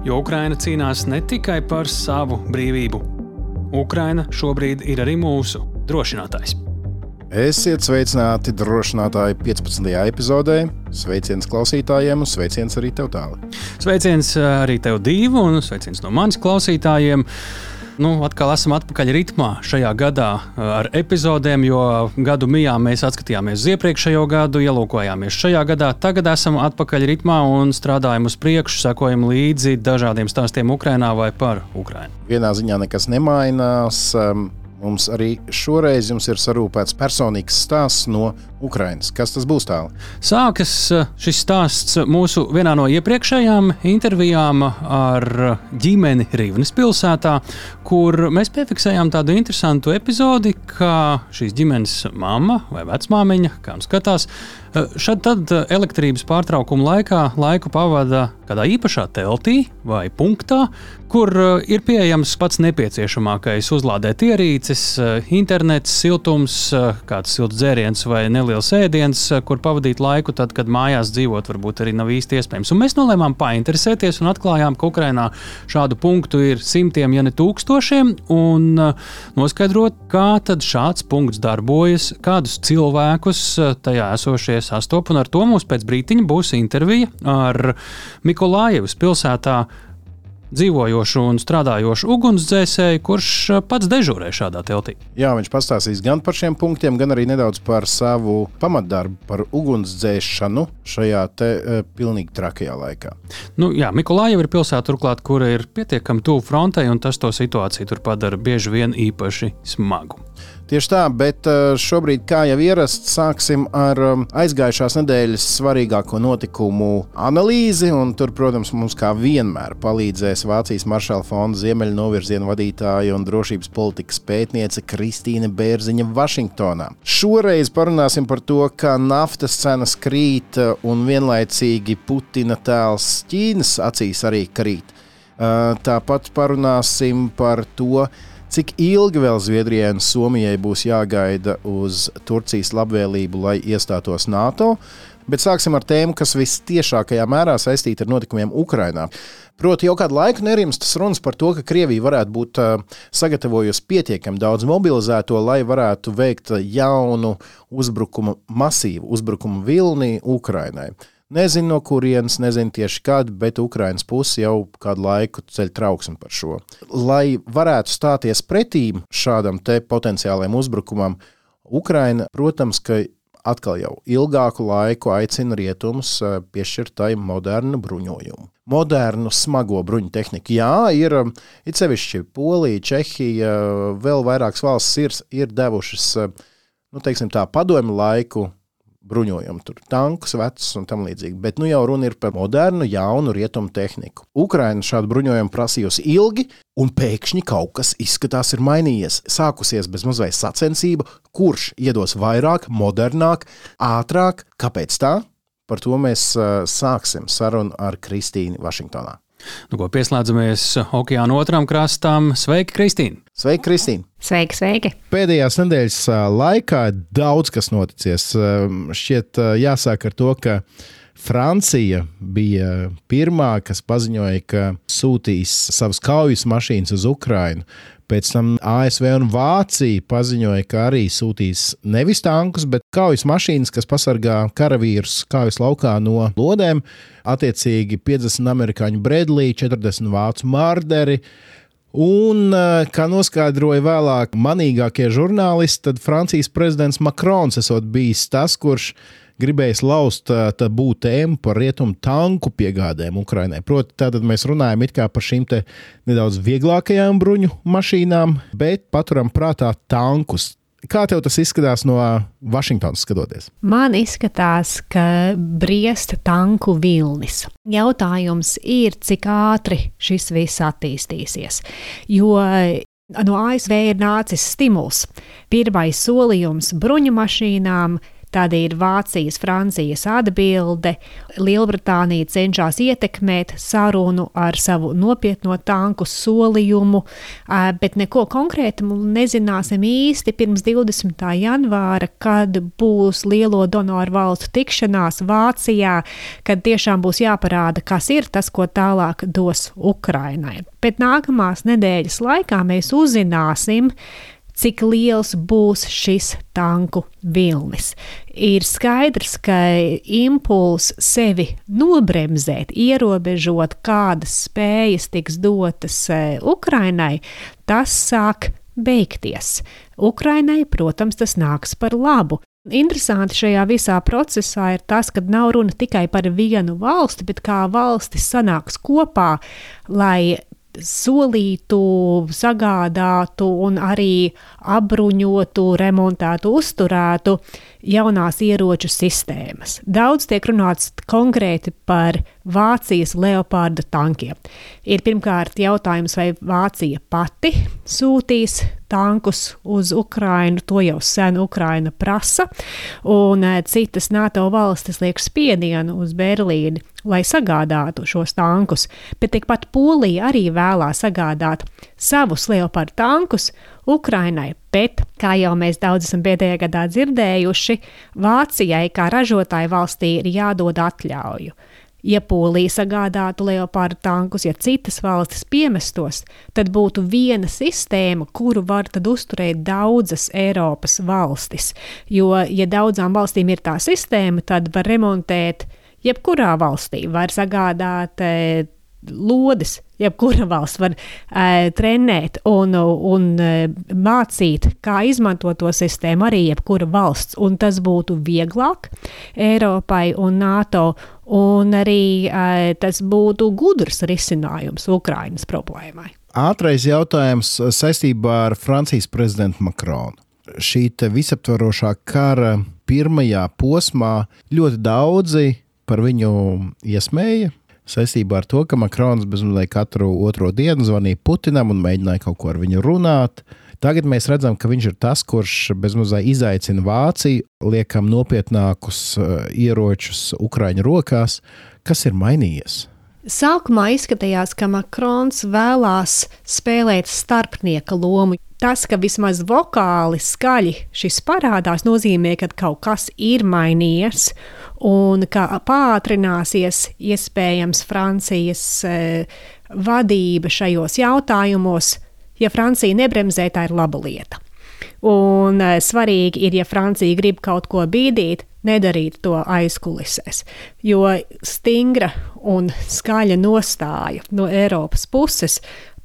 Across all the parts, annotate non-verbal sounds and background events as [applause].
Jo Ukraina cīnās ne tikai par savu brīvību. Ukraina šobrīd ir arī mūsu drošinātājs. Esiet sveicināti drošinātāji 15. epizodē. Sveiciens klausītājiem un sveiciens arī tev tālāk. Sveiciens eh, arī tev divu un sveiciens no manis klausītājiem. Nu, atkal esam atpakaļ ritmā šajā gadā eh, ar epizodēm, jo gadu mijā mēs atskatījāmies uz iepriekšējo gadu, ielūkojāmies šajā gadā. Tagad esam atpakaļ ritmā un strādājam uz priekšu, sekojam līdzi dažādiem stāstiem Ukrajinā vai par Ukrajinu. Vienā ziņā nekas nemainās. Um, Mums arī šoreiz ir sarūpēts personīgs stāsts no Ukrainas. Kas tas būs tālāk? Sākas eh, šis stāsts mūsu vienā no iepriekšējām intervijām ar ģimeni Rīvnes pilsētā, kur mēs piefiksējām tādu interesantu epizodi, kā šīs ģimenes mamma vai vecmāmiņa, kā nu skatās, eh, šad tad elektrības pārtraukuma laikā laiku pavada kādā īpašā teltī vai punktā, kur eh, ir pieejams pats nepieciešamākais uzlādēt ierīces, internets, siltums, kāds silts dzēriens vai neliels ēdiens, kur pavadīt laiku, tad, kad mājās dzīvot, varbūt arī nav īsti iespējams. Un mēs nolēmām painteresēties un atklājām, ka Ukrainā šādu punktu ir simtiem, ja ne tūkstošiem, un noskaidrot, kā tad šāds punkts darbojas, kādus cilvēkus tajā esošie sastopas. Un ar to mums pēc brīdiņa būs intervija ar Mikolājevas pilsētā dzīvojošu un strādājošu ugunsdzēsēju, kurš pats dežurē šādā teltī. Jā, viņš pastāstīs gan par šiem punktiem, gan arī nedaudz par savu pamatdarbu, par ugunsdzēšanu šajā te uh, pilnīgi trakajā laikā. Nu, jā, Mikulājeva ir pilsēta, turklāt, kura ir pietiekami tuvu frontei, un tas to situāciju tur padara bieži vien īpaši smagu. Tieši tā, bet eh, šobrīd, kā jau ierasts, sāksim ar um, aizgājušās nedēļas svarīgāko notikumu analīzi. Tur, protams, mums kā vienmēr palīdzēs Vācijas Maršala fonda ziemeļnovirziena vadītāja un drošības politikas pētniece Kristīne Bērziņa Vašingtonā. Šoreiz parunāsim par to, kā naftas cenas krīt uh, un vienlaicīgi Putina tēls Ķīnas acīs arī krīt. Uh, tāpat parunāsim par to, Cik ilgi vēl Zviedrijai un Somijai būs jāgaida uz Turcijas labvēlību, lai iestātos NATO? Bet sāksim ar tēmu, kas visciešākajā mērā saistīta ar notikumiem Ukrajinā. Proti, jau kādu laiku nerimstas runas par to, ka Krievija varētu būt sagatavojusi pietiekami daudz mobilizēto, lai varētu veikt jaunu uzbrukumu, masīvu uzbrukumu vilni Ukrajinai. Nezinu, no kurienes, nezinu tieši kad, bet Ukraiņas puse jau kādu laiku ceļ trauksmi par šo. Lai varētu stāties pretī šādam potenciālajam uzbrukumam, Ukraiņa, protams, ka atkal jau ilgāku laiku aicina rietumus eh, piešķirt tai modernu bruņojumu. Modernu, smago bruņu tehniku. Jā, ir it sevišķi Polija, Čehija, vēl vairākas valstis ir, ir devušas eh, nu, teiksim, tā, padomu laiku bruņojumu, tur tankus, vecus un tam līdzīgi. Bet nu jau runa ir par modernu, jaunu rietumu tehniku. Ukraina šādu bruņojumu prasījusi ilgi, un pēkšņi kaut kas izskatās ir mainījies. Sākusies bez mazliet sacensība, kurš iedos vairāk, modernāk, ātrāk. Kāpēc tā? Par to mēs sāksim sarunu ar Kristīnu Vašingtonā. Nu, ko pieslēdzamies okeāna otram krastam. Sveiki, Kristīne! Sveiki, Kristīne! Sveiki, sveiki! Pēdējās nedēļas laikā daudz kas noticis. Šķiet, jāsāk ar to, ka Francija bija pirmā, kas paziņoja, ka sūtīs savas kaujas mašīnas uz Ukrajinu. Pēc tam ASV un Vācija paziņoja, ka arī sūtīs nevis tankus, bet kaujas mašīnas, kas pasargā karavīrus kaujas laukā no lodēm. Attiecīgi 50 amerikāņu Bredlī, 40 vācu mārderi. Un, eh, kā noskaidroja vēlāk manīgākie žurnālisti, tad Francijas prezidents Makrons esot bijis tas, kurš gribējis laust tabū tēmu par rietumu tanku piegādēm Ukrainai. Proti, tātad mēs runājam par šīm nedaudz vieglākajām bruņu mašīnām, bet paturam prātā tankus. Kā tev tas izskatās no Vašingtonas skatoties? Man izskatās, ka briest tanku vilnis. Jautājums ir, cik ātri šis viss attīstīsies. Jo no ASV ir nācis stimuls. Pirmais solījums bruņu mašīnām Tad ir Vācijas, Francijas atbilde. Lielbritānija cenšas ietekmēt sarunu ar savu nopietno tanku solījumu, bet neko konkrētu nezināsim īsti pirms 20. janvāra, kad būs lielo donoru valstu tikšanās Vācijā, kad tiešām būs jāparāda, kas ir tas, ko tālāk dos Ukrainai. Bet nākamās nedēļas laikā mēs uzzināsim, cik liels būs šis tanku vilnis. Ir skaidrs, ka impulss sevi nobremzēt, ierobežot, kādas spējas tiks dotas e, Ukrainai, tas sāk beigties. Ukrainai, protams, tas nāks par labu. Interesanti šajā visā procesā ir tas, ka nav runa tikai par vienu valsti, bet kā valstis sanāks kopā, lai solītu, sagādātu un arī apbruņotu, remontētu, uzturētu jaunās ieroču sistēmas. Daudz tiek runāts konkrēti par Vācijas leopārda tankiem. Ir pirmkārt jautājums, vai Vācija pati sūtīs tankus uz Ukrajinu. To jau sen Ukraina prasa, un eh, citas NATO valstis liek spiedienu uz Berlīni, lai sagādātu šos tankus. Bet tikpat Polija arī vēlās sagādāt savus leopardu tankus Ukrainai, bet, kā jau mēs daudz esam pēdējā gadā dzirdējuši, Vācijai kā ražotāju valstī ir jādod atļauju. Ja Polija sagādātu leopārdu tankus, ja citas valstis piemestos, tad būtu viena sistēma, kuru var uzturēt daudzas Eiropas valstis. Jo, ja daudzām valstīm ir tā sistēma, tad var remontēt jebkurā valstī, var sagādāt e, lodes, jebkura valsts var e, trenēt un, un e, mācīt, kā izmantot to sistēmu arī jebkura valsts, un tas būtu vieglāk Eiropai un NATO un arī uh, tas būtu gudrs risinājums Ukraiņas problēmai. Ātrais jautājums saistībā ar Francijas prezidentu Makronu. Šī visaptvarošā kara pirmajā posmā ļoti daudzi par viņu iesmēja. Saistībā ar to, ka Makrons bezmazliet katru otro dienu zvanīja Putinam un mēģināja kaut ko ar viņu runāt. Tagad mēs redzam, ka viņš ir tas, kurš bezmazliet izaicina Vāciju, liekam nopietnākus uh, ieročus Ukraiņu rokās. Kas ir mainījies? Sākumā izskatījās, ka Makrons vēlās spēlēt starpnieka lomu. Tas, ka vismaz vokāli skaļi šis parādās, nozīmē, ka kaut kas ir mainījies un ka pātrināsies iespējams Francijas eh, vadība šajos jautājumos ja Francija nebremzē, tā ir laba lieta. Un e, svarīgi ir, ja Francija grib kaut ko bīdīt, nedarīt to aizkulisēs. Jo stingra un skaļa nostāja no Eiropas puses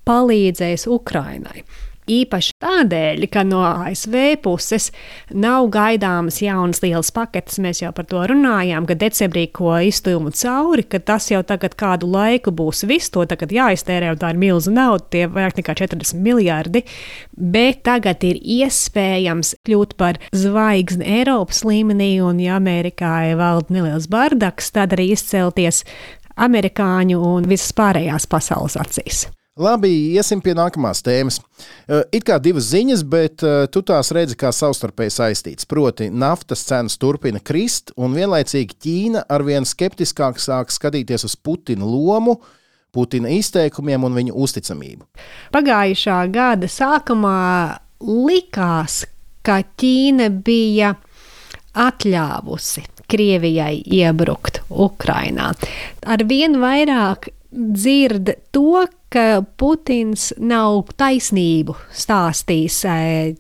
palīdzēs Ukrainai. Īpaši tādēļ, ka no ASV puses nav gaidāmas jaunas lielas paketes. Mēs jau par to runājām, ka decembrī ko iztujumu cauri, ka tas jau tagad kādu laiku būs viss. To tagad jāiztērē, un tā ir milza nauda, tie vairāk nekā 40 miljardi. Bet tagad ir iespējams kļūt par zvaigzni Eiropas līmenī, un ja Amerikā valda neliels bardaks, tad arī izcelties amerikāņu un visas pārējās pasaules acīs. Labi, iesim pie nākamās tēmas. Eh, it kā divas ziņas, bet eh, tu tās redzi kā savstarpēji saistītas. Proti, naftas cenas turpina krist, un vienlaicīgi Ķīna arvien skeptiskāk sāk skatīties uz Putina lomu. Putina izteikumiem un viņa uzticamību. Pagājušā gada sākumā likās, ka Ķīna bija atļāvusi Krievijai iebrukt Ukrajinā. Arvien vairāk dzird to, ka Putins nav taisnību stāstījis eh,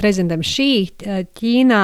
prezidentam šī eh, Ķīnā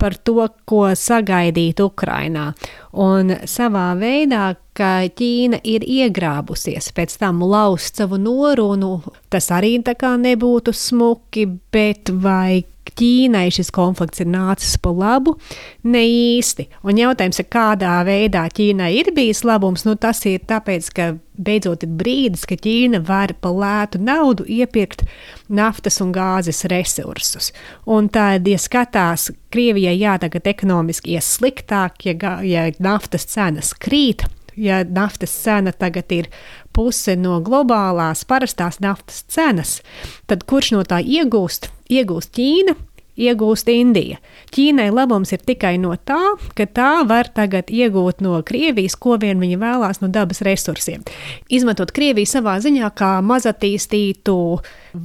par to, ko sagaidīt Ukrainā. Un savā veidā, ka Ķīna ir iegrābusies, pēc tam laust savu norunu, tas arī tā kā nebūtu smuki, bet vai Ķīnai šis konflikts ir nācis pa labu, ne īsti. Un jautājums ir, kādā veidā Ķīnai ir bijis labums, nu tas ir tāpēc, ka beidzot ir brīdis, ka Ķīna var par lētu naudu iepirkt naftas un gāzes resursus. Un tad, ja skatās, Krievijai jā, tagad ekonomiski ies sliktāk, ja, ja naftas cenas krīt, ja naftas cena tagad ir puse no globālās parastās naftas cenas, tad kurš no tā iegūst? Iegūst Ķīna, iegūst Indija. Ķīnai labums ir tikai no tā, ka tā var tagad iegūt no Krievijas, ko vien viņa vēlās no dabas resursiem. Izmantot Krieviju savā ziņā kā mazatīstītu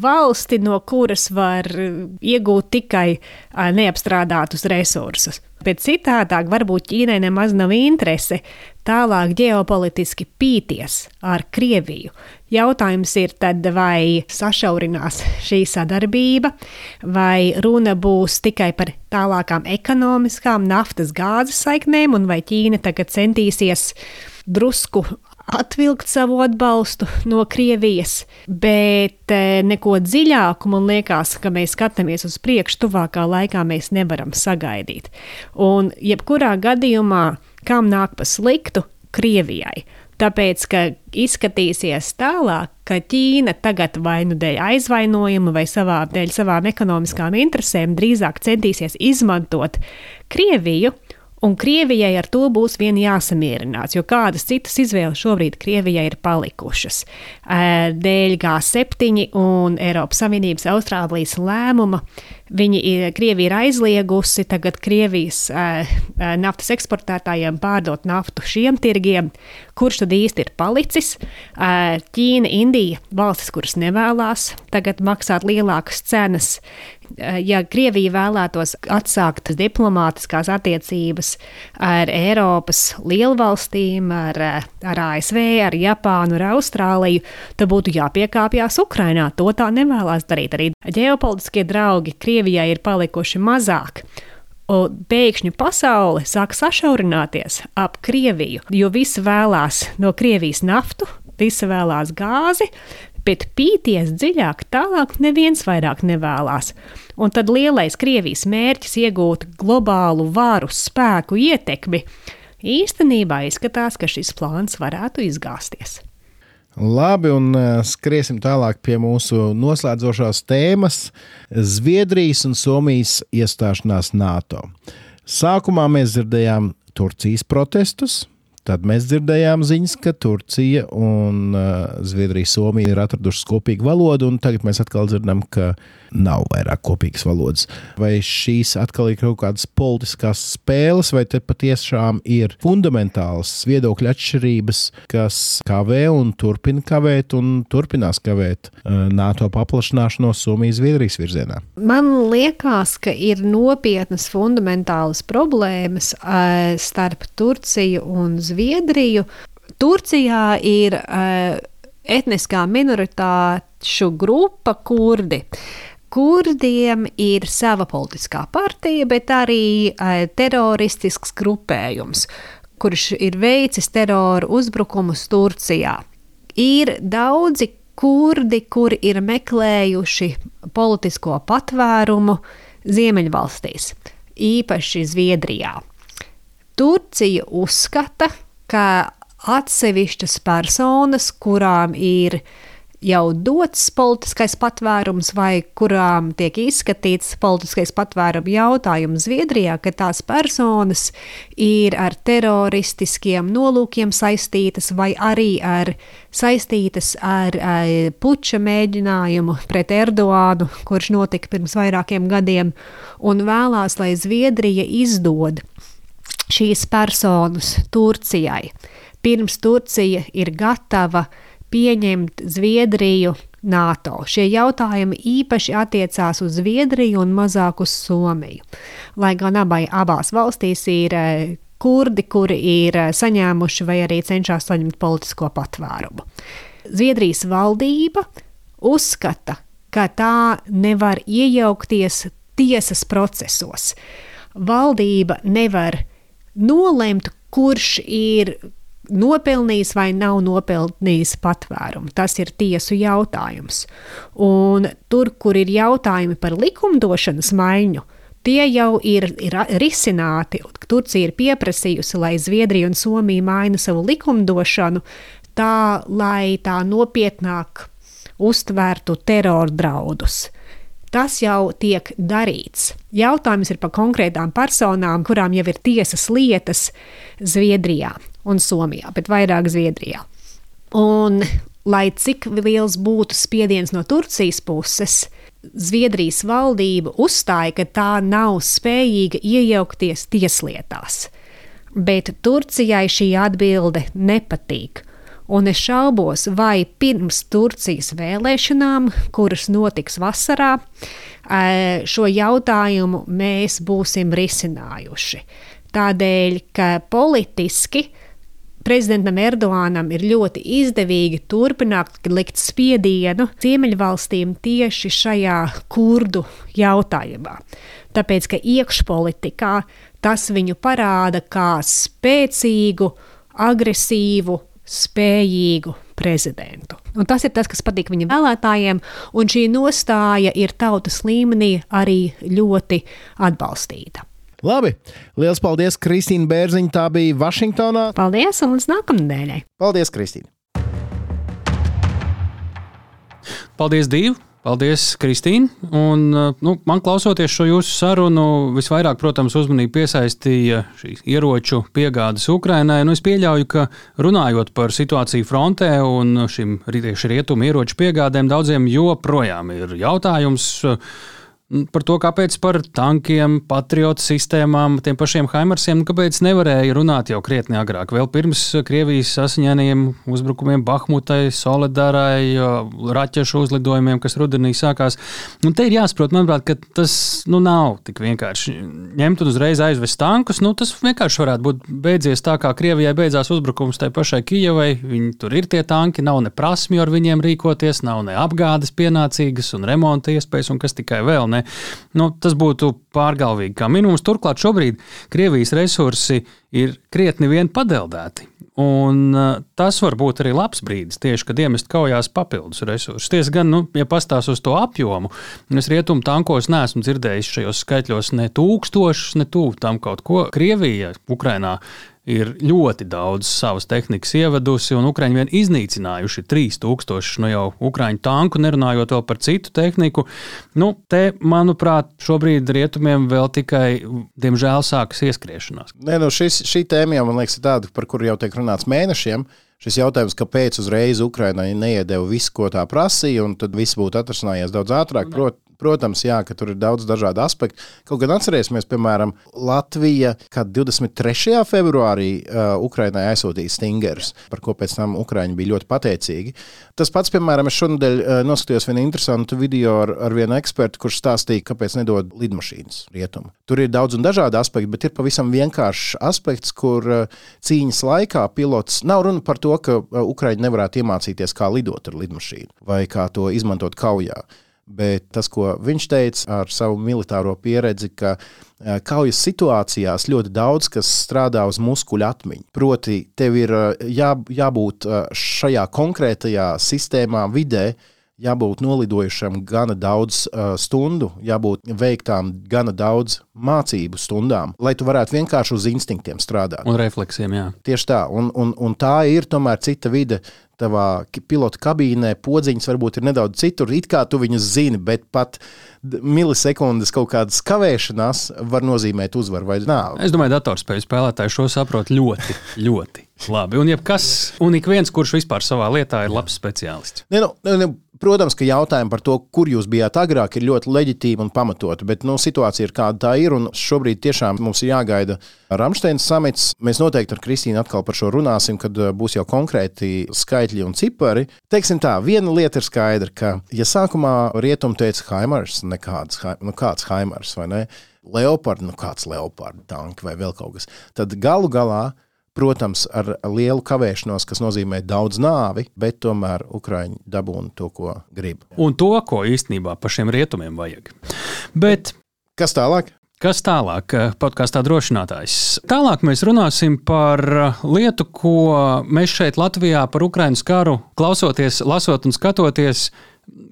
valsti, no kuras var iegūt tikai neapstrādātus resursus. Bet citādāk, varbūt Ķīnai nemaz nav interese tālāk ģeopolitiski pīties ar Krieviju. Jautājums ir tad, vai sašaurinās šī sadarbība, vai runa būs tikai par tālākām ekonomiskām naftas gāzes saiknēm, un vai Ķīna tagad centīsies drusku atvilkt savu atbalstu no Krievijas, bet eh, neko dziļāku man liekas, ka mēs skatāmies uz priekšu, tuvākā laikā mēs nevaram sagaidīt. Un jebkurā gadījumā, kam nāk pa sliktu, Krievijai. Tāpēc, ka izskatīsies tālāk, ka Ķīna tagad vai nu dēļ aizvainojuma, vai savā, dēļ savām ekonomiskām interesēm drīzāk centīsies izmantot Krieviju un Krievijai ar to būs vien jāsamierinās, jo kādas citas izvēles šobrīd Krievijai ir palikušas. Dēļ G7 un Eiropas Savienības Austrālijas lēmuma Viņi ir, Krievija ir aizliegusi tagad Krievijas naftas eksportētājiem pārdot naftu šiem tirgiem. Kurš tad īsti ir palicis? Ķīna, Indija, valstis, kuras nevēlas tagad maksāt lielākas cenas. Uh, ja Krievija vēlētos atsākt diplomātiskās attiecības ar Eiropas lielvalstīm, ar, ar ASV, ar Japānu, ar Austrāliju, tad būtu jāpiekāpjas Ukrainā. To tā nevēlas darīt. Arī ģeopolitiskie draugi Krievijai ir palikuši mazāk. Un pēkšņi pasaule sāk sašaurināties ap Krieviju, jo visi vēlās no Krievijas naftu, visi vēlās gāzi, bet pīties dziļāk, tālāk neviens vairāk nevēlas. Un tad lielais Krievijas mērķis iegūt globālu varu, spēku, ietekmi īstenībā izskatās, ka šis plāns varētu izgāzties. Labi, un uh, skriesim tālāk pie mūsu noslēdzošās tēmas - Zviedrijas un Somijas iestāšanās NATO. Sākumā mēs dzirdējām Turcijas protestus, Tad mēs dzirdējām ziņas, ka Turcija un uh, Zviedrija, Somija ir atradušas kopīgu valodu, un tagad mēs atkal dzirdam, ka nav vairāk kopīgas valodas. Vai šīs atkal ir kaut kādas politiskas spēles, vai te patiešām ir fundamentāls viedokļu atšķirības, kas kavē un turpina kavēt un turpinās kavēt uh, NATO paplašināšanos Somijas-Zviedrijas virzienā? Man liekas, ka ir nopietnas fundamentālas problēmas uh, starp Turciju un Zviedriju. Turcijā ir uh, etniskā minoritāšu grupa kurdi. Kurdiem ir sava politiskā partija, bet arī uh, teroristisks grupējums, kurš ir veicis terora uzbrukumus Turcijā. Ir daudzi kurdi, kuri ir meklējuši politisko patvērumu Ziemeļvalstīs, īpaši Zviedrijā. Turcija uzskata, ka atsevišķas personas, kurām ir jau dots politiskais patvērums vai kurām tiek izskatīts politiskais patvēruma jautājums Zviedrijā, ka tās personas ir ar teroristiskiem nolūkiem saistītas vai arī ar, saistītas ar, ar puča mēģinājumu pret Erdoānu, kurš notika pirms vairākiem gadiem, un vēlās, lai Zviedrija izdod šīs personas Turcijai. Pirms Turcija ir gatava pieņemt Zviedriju NATO. Šie jautājumi īpaši attiecās uz Zviedriju un mazāk uz Somiju. Lai gan abai, abās valstīs ir eh, kurdi, kuri ir eh, saņēmuši vai arī cenšas saņemt politisko patvērumu. Zviedrijas valdība uzskata, ka tā nevar iejaukties tiesas procesos. Valdība nevar nolemt, kurš ir nopelnījis vai nav nopelnījis patvērumu. Tas ir tiesu jautājums. Un tur, kur ir jautājumi par likumdošanas maiņu, tie jau ir, ir risināti. Turcija ir pieprasījusi, lai Zviedrija un Somija maina savu likumdošanu tā, lai tā nopietnāk uztvērtu terora draudus. Tas jau tiek darīts. Jautājums ir par konkrētām personām, kurām jau ir tiesas lietas Zviedrijā un Somijā, bet vairāk Zviedrijā. Un, lai cik liels būtu spiediens no Turcijas puses, Zviedrijas valdība uzstāja, ka tā nav spējīga iejaukties tieslietās. Bet Turcijai šī atbilde nepatīk. Un es šaubos, vai pirms Turcijas vēlēšanām, kuras notiks vasarā, šo jautājumu mēs būsim risinājuši. Tādēļ, ka politiski prezidentam Erdoganam ir ļoti izdevīgi turpināt likt spiedienu Ziemeļvalstīm tieši šajā kurdu jautājumā. Tāpēc, ka iekšpolitikā tas viņu parāda kā spēcīgu, agresīvu, spējīgu prezidentu. Un tas ir tas, kas patīk viņa vēlētājiem, un šī nostāja ir tautas līmenī arī ļoti atbalstīta. Labi, liels paldies, Kristīna Bērziņa. Tā bija Vašingtonā. Paldies, un līdz nākamnedēļai. Paldies, Kristīna. Paldies, Dīva! Paldies, Kristīne. Un, nu, man klausoties šo jūsu sarunu, visvairāk, protams, uzmanību piesaistīja šīs ieroču piegādes Ukrainai. Nu, es pieļauju, ka runājot par situāciju frontē un šim tieši rietumu ieroču piegādēm, daudziem joprojām ir jautājums par to, kāpēc par tankiem, patriotu sistēmām, tiem pašiem Haimarsiem, nu, kāpēc nevarēja runāt jau krietni agrāk, vēl pirms Krievijas asiņainajiem uzbrukumiem Bahmutai, Solidarai, raķešu uzlidojumiem, kas rudenī sākās. Un te ir jāsaprot, manuprāt, ka tas nu, nav tik vienkārši ņemt un uzreiz aizvest tankus. Nu, tas vienkārši varētu būt beidzies tā, kā Krievijai beidzās uzbrukums tai pašai Kijavai. Viņi tur ir tie tanki, nav ne prasmju ar viņiem rīkoties, nav ne apgādes pienācīgas un remonta iespējas un kas tikai vēl. Ne. Nu, tas būtu pārgalvīgi kā minimums. Turklāt šobrīd Krievijas resursi ir krietni vien padeldēti. Un uh, tas var būt arī labs brīdis, tieši kad iemest kaujās papildus resursus. Tiesa gan, nu, ja pastāv uz to apjomu, es rietumu tankos neesmu dzirdējis šajos skaitļos ne tūkstošus, ne tuvu tam kaut ko. Krievija, Ukrainā ir ļoti daudz savas tehnikas ievedusi, un Ukrāņi vien iznīcinājuši 3000 nu jau Ukrāņu tanku, nerunājot vēl par citu tehniku. Nu, te, manuprāt, šobrīd rietumiem vēl tikai, diemžēl, sākas ieskriešanās. Nē, nu šis, šī tēma jau man liekas tāda, par kuru jau tiek runāts mēnešiem. Šis jautājums, kāpēc uzreiz Ukraiņai neiedeva visu, ko tā prasīja, un tad viss būtu atrasinājies daudz ātrāk. Prot, Protams, jā, ka tur ir daudz dažādu aspektu. Kaut gan atcerēsimies, piemēram, Latvija, kad 23. februārī uh, Ukrainai aizsūtīja stingerus, par ko pēc tam Ukraiņi bija ļoti pateicīgi. Tas pats, piemēram, es šonadēļ uh, noskatījos vienu interesantu video ar, ar vienu ekspertu, kurš stāstīja, kāpēc nedod lidmašīnas rietumu. Tur ir daudz un dažādi aspekti, bet ir pavisam vienkāršs aspekts, kur uh, cīņas laikā pilots nav runa par to, ka uh, Ukraiņi nevarētu iemācīties, kā lidot ar lidmašīnu vai kā to izmantot kaujā. Bet tas, ko viņš teica ar savu militāro pieredzi, ka e, kaujas situācijās ļoti daudz kas strādā uz muskuļu atmiņu. Proti, tev ir e, jā, jābūt e, šajā konkrētajā sistēmā, vidē, jābūt nolidojušam gana daudz uh, stundu, jābūt veiktām gana daudz mācību stundām, lai tu varētu vienkārši uz instinktiem strādāt. Un refleksiem, jā. Tieši tā, un, un, un tā ir tomēr cita vide tavā pilota kabīnē podziņas varbūt ir nedaudz citur. It kā tu viņus zini, bet pat milisekundes kaut kādas kavēšanās var nozīmēt uzvaru vai nāvi. Es domāju, datorspēļu spēlētāji šo saprot ļoti, [laughs] ļoti labi. Un, jebkas, un ik viens, kurš vispār savā lietā ir labs speciālists. Ne, nu, ne, Protams, ka jautājumi par to, kur jūs bijāt agrāk, ir ļoti leģitīmi un pamatoti, bet nu, situācija ir kāda tā ir. Šobrīd tiešām mums ir jāgaida Rāmsteina samits. Mēs noteikti ar Kristīnu atkal par šo runāsim, kad uh, būs jau konkrēti skaitļi un cipari. Teiksim tā, viena lieta ir skaidra, ka, ja sākumā rietumi teica Haimars, nekāds, nu, kāds Haimars vai ne? Leopard, nu kāds Leopard tanki vai vēl kaut kas, tad galu galā Protams, ar lielu kavēšanos, kas nozīmē daudz nāvi, bet tomēr Ukrāņi dabūna to, ko grib. Un to, ko īstenībā pašiem rietumiem vajag. Bet kas tālāk? Kas tālāk? Podkāstā drošinātājs. Tālāk mēs runāsim par lietu, ko mēs šeit Latvijā par Ukraiņas karu klausoties, lasot un skatoties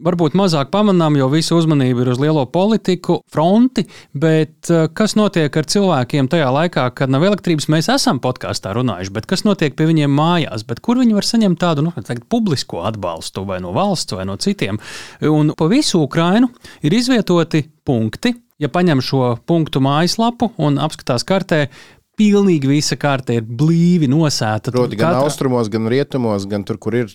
varbūt mazāk pamanām, jo visa uzmanība ir uz lielo politiku fronti, bet eh, kas notiek ar cilvēkiem tajā laikā, kad nav elektrības? Mēs esam podkāstā runājuši, bet kas notiek pie viņiem mājās, bet kur viņi var saņemt tādu nu, teikt, publisko atbalstu vai no valsts vai no citiem? Un pa visu Ukrainu ir izvietoti punkti. Ja paņem šo punktu mājaslapu un apskatās kartē, pilnīgi visa karte ir blīvi nosēta. Proti, gan Katra... austrumos, gan rietumos, gan tur, kur ir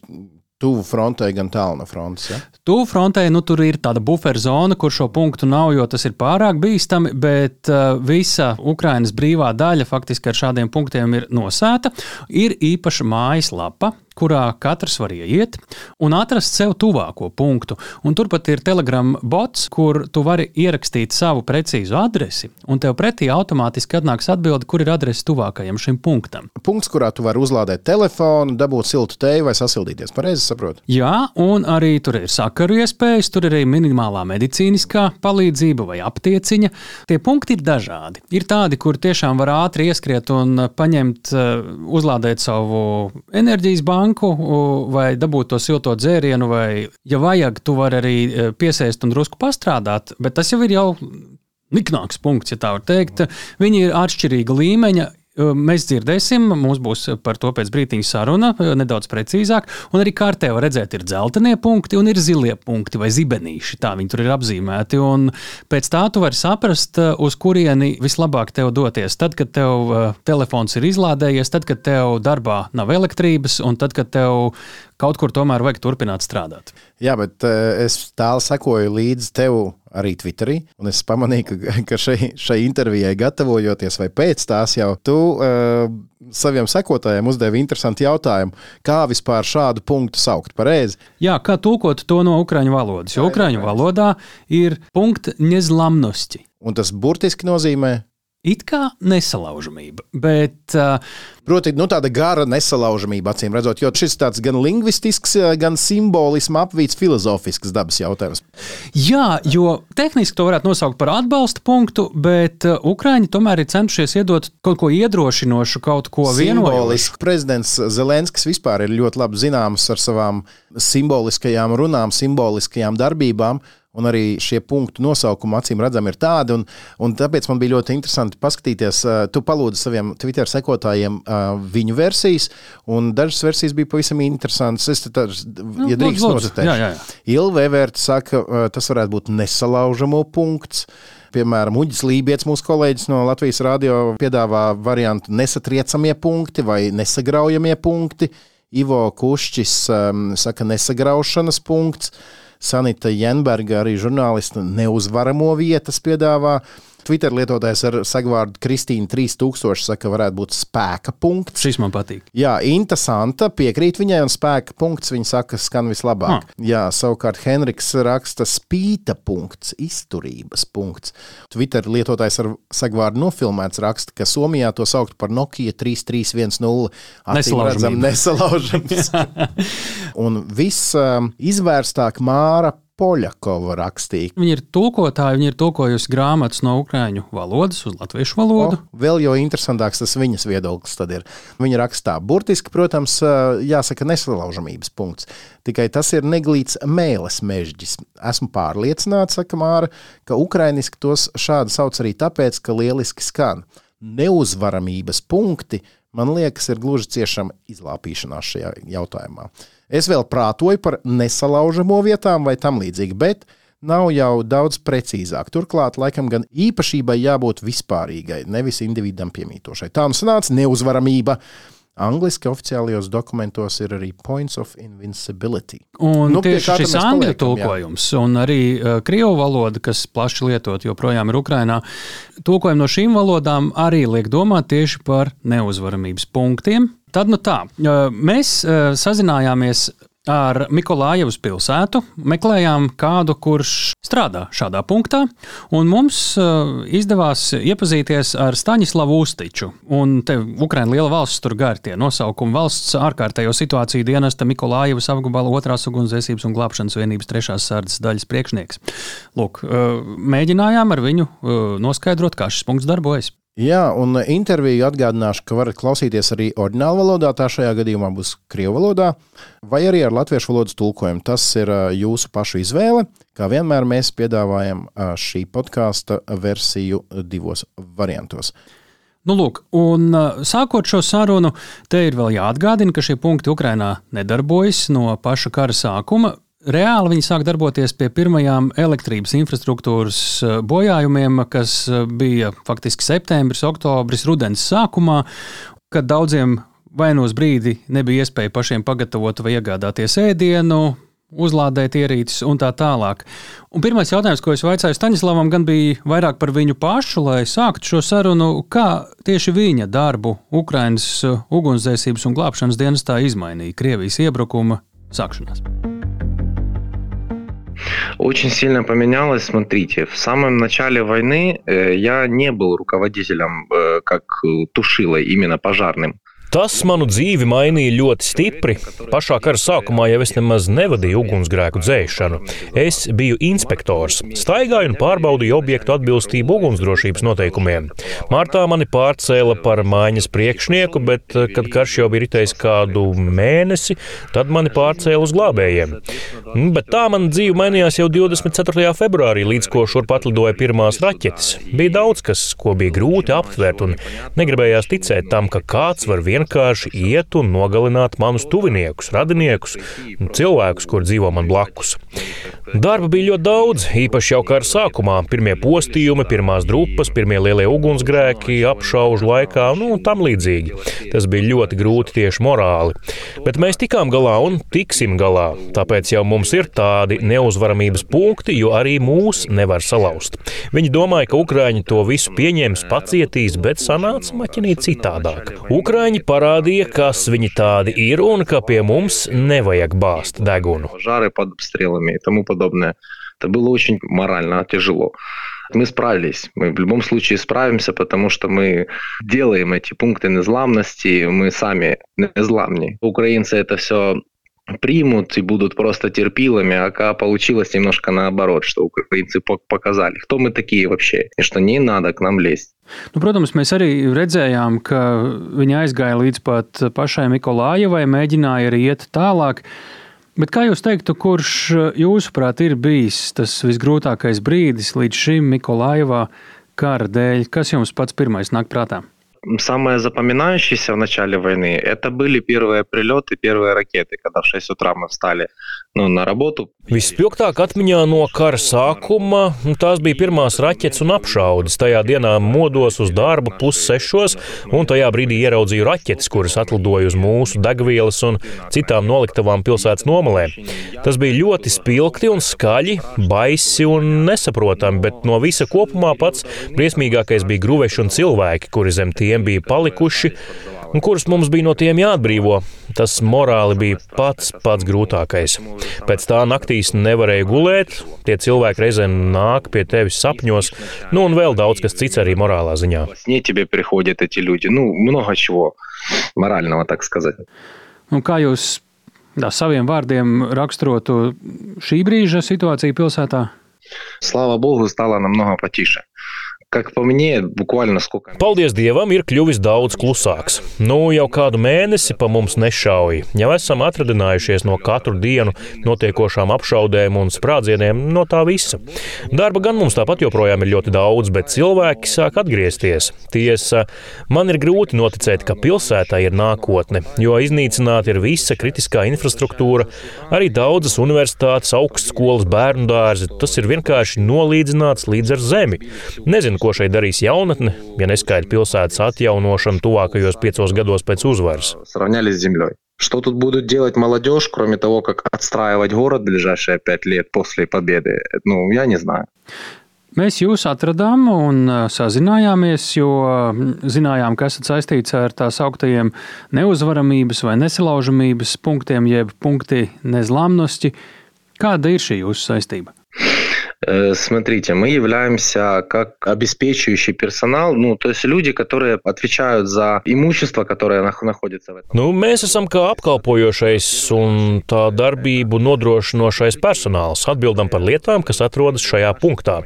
tuvu frontei, gan tālu no frontes. Ja? Tuvu frontei nu, tur ir tāda buferzona, kur šo punktu nav, jo tas ir pārāk bīstami, bet uh, visa Ukrainas brīvā daļa faktiski ar šādiem punktiem ir nosēta. Ir īpaša mājaslapa, kurā katrs var ieiet un atrast sev tuvāko punktu. Un turpat ir Telegram bots, kur tu vari ierakstīt savu precīzu adresi, un tev pretī automātiski atnāks atbilde, kur ir adrese tuvākajam šim punktam. Punkts, kurā tu vari uzlādēt telefonu, dabūt siltu teju vai sasildīties. Pareizi saprotu? Jā, un arī tur ir sakaru iespējas, tur ir arī minimālā medicīniskā palīdzība vai aptieciņa. Tie punkti ir dažādi. Ir tādi, kur tiešām var ātri ieskriet un paņemt, uzlādēt savu enerģijas banku banku vai dabūt to silto dzērienu, vai, ja vajag, tu vari arī e, piesēst un drusku pastrādāt, bet tas jau ir jau niknāks punkts, ja tā var teikt. Viņi ir atšķirīga līmeņa, Mēs dzirdēsim, mums būs par to pēc brīdiņa saruna, nedaudz precīzāk. Un arī kārtē var redzēt, ir dzeltenie punkti un ir zilie punkti vai zibenīši. Tā viņi tur ir apzīmēti. Un pēc tā tu vari saprast, uz kurieni vislabāk tev doties. Tad, kad tev telefons ir izlādējies, tad, kad tev darbā nav elektrības un tad, kad tev kaut kur tomēr vajag turpināt strādāt. Jā, bet es tālu sekoju līdzi tev arī Twitterī. Un es pamanīju, ka, ka šai, šai intervijai gatavojoties, vai pēc tās jau tu uh, saviem sekotājiem uzdevi interesantu jautājumu, kā vispār šādu punktu saukt pareizi. Jā, kā tulkot to no ukraiņu valodas, jo ukraiņu valodā ir punkts nezlamnosti. Un tas burtiski nozīmē It kā nesalaužamība, bet. Uh, Proti, nu, tāda gara nesalaužamība, acīm redzot, jo šis ir gan lingvistisks, gan simbolisms apvīts filozofisks dabas jautājums. Jā, jo tehniski to varētu nosaukt par atbalsta punktu, bet Ukrāņi tomēr ir centušies iedot kaut ko iedrošinošu, kaut ko vienojošu. Prezidents Zelenskis vispār ir ļoti labi zināms ar savām simboliskajām runām, simboliskajām darbībām. Un arī šie punktu nosaukumi, acīm redzami, ir tādi. Un, un tāpēc man bija ļoti interesanti paskatīties. Tu palūdzi saviem Twitter sekotājiem viņu versijas, un dažas versijas bija pavisam interesantas. Es tā, nu, ja drīkst nocitēt, Ilva Everta saka, tas varētu būt nesalaužamo punkts. Piemēram, Uģis Lībijams, mūsu kolēģis no Latvijas radio, piedāvā variantu nesatriecamie punkti vai nesagraujamie punkti. Ivo Kušķis um, saka, nesagraušanas punkts. Sanita Jenberga, arī žurnālista, neuzvaramo vietas piedāvā. Twitter lietotājs ar sagvārdu Kristīna 3000 saka, varētu būt spēka punkts. Šis man patīk. Jā, interesanta, piekrīt viņai, un spēka punkts viņa saka, skan vislabāk. Ah. Jā, savukārt Henriks raksta spīta punkts, izturības punkts. Twitter lietotājs ar sagvārdu nofilmēts raksta, ka Somijā to saukt par Nokia 3310. Nesalaužams. Nesalaužams. un viss um, izvērstāk Māra Poļakova rakstīja. Viņa ir tulkotāja, viņa ir tulkojusi grāmatas no ukrāņu valodas uz latviešu valodu. O, vēl jau interesantāks tas viņas viedoklis tad ir. Viņa rakstā burtiski, protams, jāsaka nesalaužamības punkts. Tikai tas ir neglīts mēles mežģis. Esmu pārliecināts, saka Māra, ka ukrainiski tos šādi sauc arī tāpēc, ka lieliski skan. Neuzvaramības punkti, man liekas, ir gluži ciešama izlāpīšanās šajā jautājumā. Es vēl prātoju par nesalaužamo vietām vai tam līdzīgi, bet nav jau daudz precīzāk. Turklāt, laikam, gan īpašībai jābūt vispārīgai, nevis individam piemītošai. Tā nu sanāca neuzvaramība. Angliski oficiālajos dokumentos ir arī points of invincibility. Un nu, tieši šis angļu tulkojums, jā. un arī uh, krievu valoda, kas plaši lietot joprojām ir Ukrainā, tulkojumi no šīm valodām arī liek domāt tieši par neuzvaramības punktiem, Tad nu tā, mēs sazinājāmies ar Mikolājevas pilsētu, meklējām kādu, kurš strādā šādā punktā, un mums izdevās iepazīties ar Staņislavu Ustiču. Un te Ukraina liela valsts tur gar tie nosaukumi valsts ārkārtējo situāciju dienesta Mikolājevas apgabala otrās ugunsdzēsības un glābšanas vienības trešās sārdas daļas priekšnieks. Lūk, mēģinājām ar viņu noskaidrot, kā šis punkts darbojas. Jā, un interviju atgādināšu, ka varat klausīties arī oriģinālā valodā. Tā šajā gadījumā būs krievu valodā, vai arī ar latviešu valodas tulkojumu. Tas ir jūsu pašu izvēle. Kā vienmēr, mēs piedāvājam šī podkāsta versiju divos variantos. Nu, lūk, un sākot šo sarunu, te ir vēl jāatgādina, ka šie punkti Ukrainā nedarbojas no paša kara sākuma. Reāli viņi sāk darboties pie pirmajām elektrības infrastruktūras eh, bojājumiem, kas eh, bija faktiski septembris, oktobris, rudens sākumā, kad daudziem vai no brīdi nebija iespēja pašiem pagatavot vai iegādāties ēdienu, uzlādēt ierīces un tā tālāk. Un pirmais jautājums, ko es vaicāju Staņislavam, gan bija vairāk par viņu pašu, lai sāktu šo sarunu, kā tieši viņa darbu Ukraiņas eh, ugunsdzēsības un glābšanas dienestā izmainīja Krievijas iebrukuma sākšanās. Очень сильно поменялось. Смотрите, в самом начале войны э, я не был руководителем э, как тушилой, именно пожарным. Tas manu dzīvi mainīja ļoti stipri. Pašā kara sākumā jau es nemaz nevadīju ugunsgrēku dzēšanu. Es biju inspektors, staigāju un pārbaudīju objektu atbilstību ugunsdrošības noteikumiem. Martā mani pārcēla par mājas priekšnieku, bet, kad karš jau bija ritējis kādu mēnesi, tad mani pārcēla uz glābējiem. Mm, bet tā mana dzīve mainījās jau 24. februārī, līdz ko šurp atlidoja pirmās raķetes. Bija daudz kas, ko bija grūti aptvert, un negribējās ticēt tam, ka kāds var vienkārši vienkārši iet un nogalināt manus tuviniekus, radiniekus, cilvēkus, kur dzīvo man blakus. Darba bija ļoti daudz, īpaši jau kara sākumā. Pirmie postījumi, pirmās drupas, pirmie lielie ugunsgrēki, apšaužu laikā, nu, un tam līdzīgi. Tas bija ļoti grūti tieši morāli. Bet mēs tikām galā un tiksim galā. Tāpēc jau mums ir tādi neuzvaramības punkti, jo arī mūs nevar salauzt. Viņi domāja, ka Ukrāņi to visu pieņems, pacietīs, bet sanāca maķinīt citādāk. Ukrāņi parādīja, kas viņi tādi ir un ka pie mums nevajag bāzt degunu. Это было очень морально тяжело. Мы справились. Мы в любом случае справимся, потому что мы делаем эти пункты незламности, мы сами незламни. Украинцы это все примут и будут просто терпилами, а получилось немножко наоборот, что украинцы показали, кто мы такие вообще, и что не надо к нам лезть. Nu, protams, mēs arī redzējām, ka viņi aizgāja līdz pat pašai Mikolājevai, mēģināja arī iet tālāk. Bet kā jūs teiktu, kurš jūsuprāt ir bijis tas visgrūtākais brīdis līdz šim Mikolājevā kara dēļ? Kas jums pats pirmais nāk prātā? Самое запоминающееся в начале войны это были первые прилеты, первые ракеты, когда в 6 утра мы встали nu, на работу. Vispilgtāk atmiņā no kara sākuma nu, tās bija pirmās raķetes un apšaudes. Tajā dienā modos uz darbu pussešos, un tajā brīdī ieraudzīju raķetes, kuras atlidoja uz mūsu degvielas un citām noliktavām pilsētas nomalē. Tas bija ļoti spilgti un skaļi, baisi un nesaprotami, bet no visa kopumā pats briesmīgākais bija gruveši un cilvēki, kuri zem tiem bija palikuši un kurus mums bija no tiem jāatbrīvo. Tas morāli bija pats pats grūtākais. Pēc tā naktīs nevarēja gulēt, tie cilvēki reizē nāk pie tevis sapņos, nu un vēl daudz kas cits arī morālā ziņā. Nu, kā jūs tā, saviem vārdiem raksturotu šī brīža situāciju pilsētā? Slava Bogu, stala namnoga patiša. Как по мне, буквально сколько. Paldies Dievam, ir kļuvis daudz klusāks. Nu, jau kādu mēnesi pa mums nešauja. Jau esam atradinājušies no katru dienu notiekošām apšaudēm un sprādzieniem, no tā visa. Darba gan mums tāpat joprojām ir ļoti daudz, bet cilvēki sāk atgriezties. Tiesa, man ir grūti noticēt, ka pilsētā ir nākotne, jo iznīcināta ir visa kritiskā infrastruktūra, arī daudzas universitātes, augstskolas, bērnu dārzi. Tas ir vienkārši nolīdzināts līdz ar zemi. Nezinu, Nezinu, ko šeit darīs jaunatne, ja neskaidra pilsētas atjaunošana tuvākajos piecos gados pēc uzvaras. Что тут будут делать молодежь, кроме того, как отстраивать город ближайшие пять лет после победы? Ну, я не знаю. Mēs jūs atradām un sazinājāmies, jo zinājām, ka esat saistīts ar tā sauktajiem neuzvaramības vai nesalaužamības punktiem, jeb punkti nezlamnosti. Kāda ir šī jūsu saistība? Э, смотрите, мы являемся как обеспечивающий персонал, ну, то есть люди, которые отвечают за имущество, которое находится в этом. Nu, mēs esam kā apkalpojošais un tā darbību nodrošinošais personāls. Atbildam par lietām, kas atrodas šajā punktā.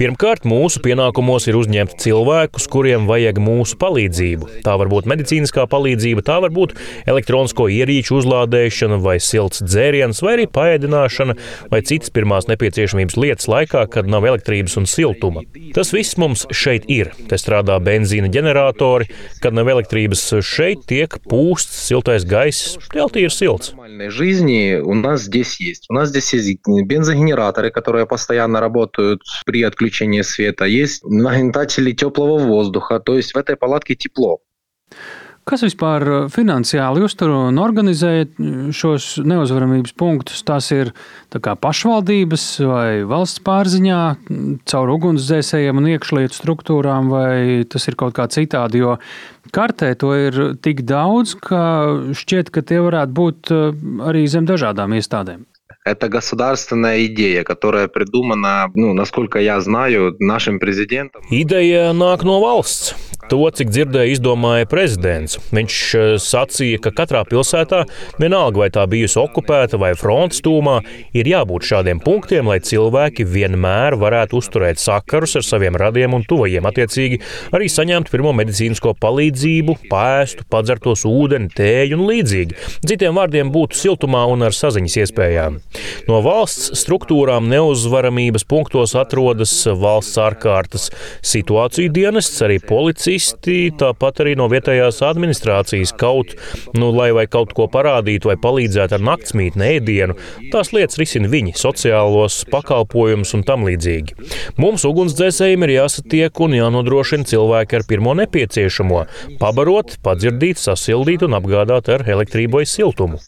Pirmkārt, mūsu pienākumos ir uzņemt cilvēkus, kuriem vajag mūsu palīdzību. Tā var būt medicīniskā palīdzība, tā var būt elektronisko ierīču uzlādēšana, vai silts dzēriens, vai arī paēdināšana, vai citas pirmās nepieciešamības lietas laikā, kad nav elektrības un siltuma. Tas viss mums šeit ir. Te strādā benzīna ģeneratori, kad nav elektrības šeit tiek pūsts siltais gaiss, teltī ir silts. жизни у нас здесь есть. У нас здесь есть бензогенераторы, которые постоянно работают при отключении света. Есть нагнетатели теплого воздуха. То есть в этой палатке тепло. Kas vispār uh, finansiāli uztur un organizē uh, šos neuzvaramības punktus? Tas ir pašvaldības vai valsts pārziņā, mm, caur ugunsdzēsējiem un iekšlietu struktūrām, vai tas ir kaut kā citādi? Jo kartē to ir tik daudz, ka šķiet, ka tie varētu būt uh, arī zem dažādām iestādēm. Это государственная идея, которая придумана, ну, насколько я знаю, нашим президентом. Ideja nāk no valsts. To, cik dzirdēju, izdomāja prezidents. Viņš eh, sacīja, ka katrā pilsētā, vienalga vai tā bijusi okupēta vai frontes tūmā, ir jābūt šādiem punktiem, lai cilvēki vienmēr varētu uzturēt sakarus ar saviem radiem un tuvajiem, attiecīgi arī saņemt pirmo medicīnisko palīdzību, pēstu, padzertos ūdeni, tēju un līdzīgi. Citiem vārdiem būtu siltumā un ar saziņas iespējām. No valsts struktūrām neuzvaramības punktos atrodas valsts ārkārtas situāciju dienests, arī policisti, tāpat arī no vietējās administrācijas kaut, nu, lai vai kaut ko parādītu vai palīdzētu ar naktsmītni, ēdienu. Tās lietas risina viņi, sociālos pakalpojumus un tam līdzīgi. Mums ugunsdzēsējiem ir jāsatiek un jānodrošina cilvēki ar pirmo nepieciešamo - pabarot, padzirdīt, sasildīt un apgādāt ar elektrību vai siltumu.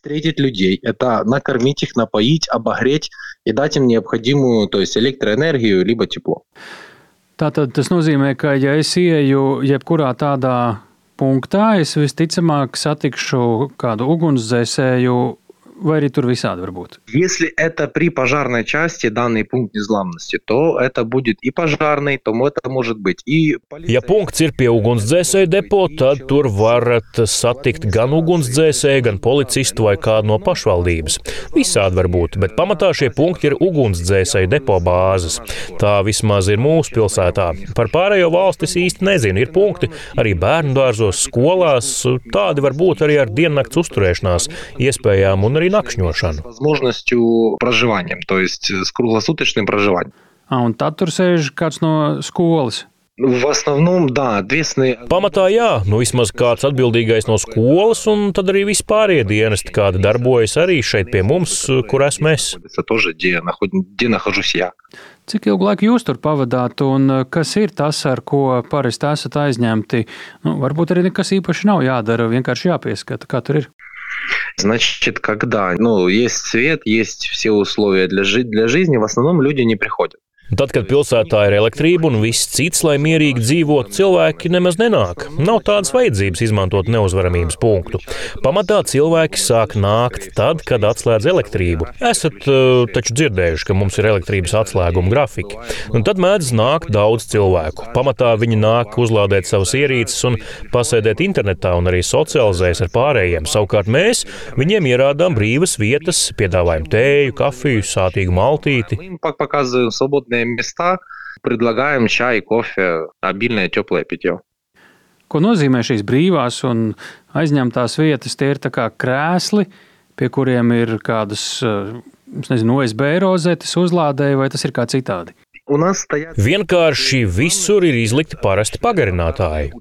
Людей, это накормить их, напоить, охладить, обогреть и дать им необходимую, то есть электроэнергию либо тепло. Tātad tas nozīmē, ka ja es ieju jebkurā tādā punktā, es visticamāk satikšu kādu ugunsdzēsēju vai arī tur visādi var būt? Если это при пожарной части данный пункт незламности, то это будет и пожарный, то это может быть и полицейский. Ja punkts ir pie ugunsdzēsēju depo, tad tur varat satikt gan ugunsdzēsēju, gan policistu vai kādu no pašvaldības. Visādi var būt, bet pamatā šie punkti ir ugunsdzēsēju depo bāzes. Tā vismaz ir mūsu pilsētā. Par pārējo valstis īsti nezinu. Ir punkti arī bērnu dārzos, skolās. Tādi var būt arī ar diennakts uzturēšanās iespējām un arī arī nakšņošanu. А, un tad tur sēž kāds no skolas. В основном, да, ответственные. Pamatā jā, nu vismaz kāds atbildīgais no skolas, un tad arī vispārējie dienesti, kādi darbojas arī šeit pie mums, kur esmu es. Cik ilgu laiku jūs tur pavadāt, un kas ir tas, ar ko parasti esat aizņemti? Nu, varbūt arī nekas īpaši nav jādara, vienkārši jāpieskata, kā tur ir. Значит, когда ну, есть свет, есть все условия для, жи- для жизни, в основном люди не приходят. Tad, kad pilsētā ir elektrība un viss cits, lai mierīgi dzīvotu, cilvēki nemaz nenāk. Nav tādas vajadzības izmantot neuzvaramības punktu. Pamatā cilvēki sāk nākt tad, kad atslēdz elektrību. Esat uh, taču dzirdējuši, ka mums ir elektrības atslēguma grafiki. Un tad mēdz nākt daudz cilvēku. Pamatā viņi nāk uzlādēt savas ierīces un pasēdēt internetā un arī socializējas ar pārējiem. Savukārt mēs viņiem ierādām brīvas vietas, piedāvājam tēju, kafiju, sātīgu maltīti свободные места, предлагаем чай, кофе, обильное теплое питье. Ko nozīmē šīs brīvās un aizņemtās vietas? Tie ir kā krēsli, pie kuriem ir kādas, nezinu, OSB rozetes uzlādēji, vai tas ir kā citādi? Vienkārši visur ir izlikti parasti pagarinātāji.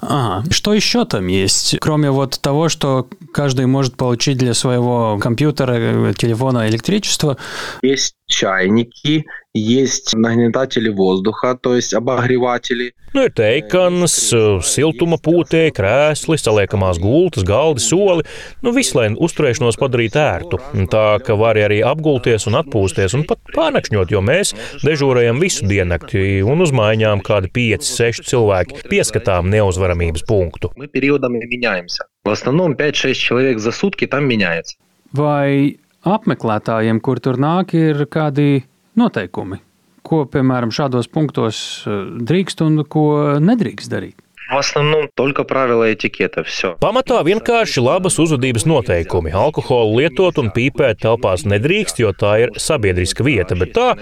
Ага. Что еще там есть? Кроме вот того, что каждый может получить для своего компьютера, телефона электричество? Есть чайники, есть нагнетатели воздуха, то есть обогреватели. Nu, ir teikanas, siltuma pūtē, krēsli, saliekamās gultas, galdi, soli. Nu, viss, lai uzturēšanos padarītu ērtu. Tā ka var arī apgulties un atpūsties un pat pārnakšņot, jo mēs dežūrējam visu diennakti un uz mājām kādi 5-6 cilvēki pieskatām neuzvaramības punktu. Мы периодами меняемся. В основном 5-6 человек за сутки там меняется. Vai apmeklētājiem, kur tur nāk, ir kādi noteikumi, ko, piemēram, šādos punktos eh, drīkst un ko nedrīkst darīt? В основном только правила этикета, все. Pamatā vienkārši labas uzvedības noteikumi. Alkoholu lietot un pīpēt telpās nedrīkst, jo tā ir sabiedriska vieta, bet tā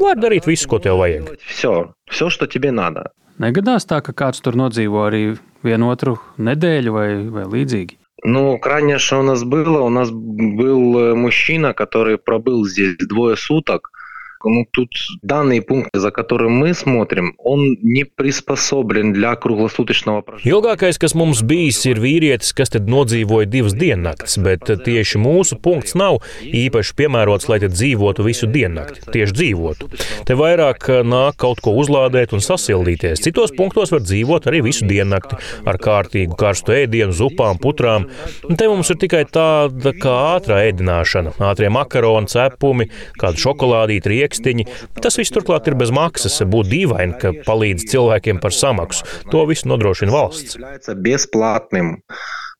var darīt visu, ko tev vajag. Все, все, что тебе надо. Negadās tā, ka kāds tur nodzīvo arī vienu otru nedēļu vai, vai līdzīgi. Ну, крайнее, что у нас было, у нас был э, мужчина, который пробыл здесь двое суток. Ну, тут данный пункт, за которым мы смотрим, он не приспособлен для круглосуточного проживания. Ilgākais, kas mums bijis, ir vīrietis, kas tad nodzīvoja divas diennaktis, bet tieši mūsu punkts nav īpaši piemērots, lai te dzīvotu visu diennakti. Tieši dzīvotu. Te vairāk nāk kaut ko uzlādēt un sasildīties. Citos punktos var dzīvot arī visu diennakti ar kārtīgu karstu ēdienu, zupām, putrām. Un te mums ir tikai tāda kā ātrā ēdināšana, ātrie makaroni, cepumi, kāda šokolādīta rieka tekstiņi. Tas viss turklāt ir bez maksas. Būtu dīvaini, ka palīdz cilvēkiem par samaksu. To visu nodrošina valsts. Бесплатным.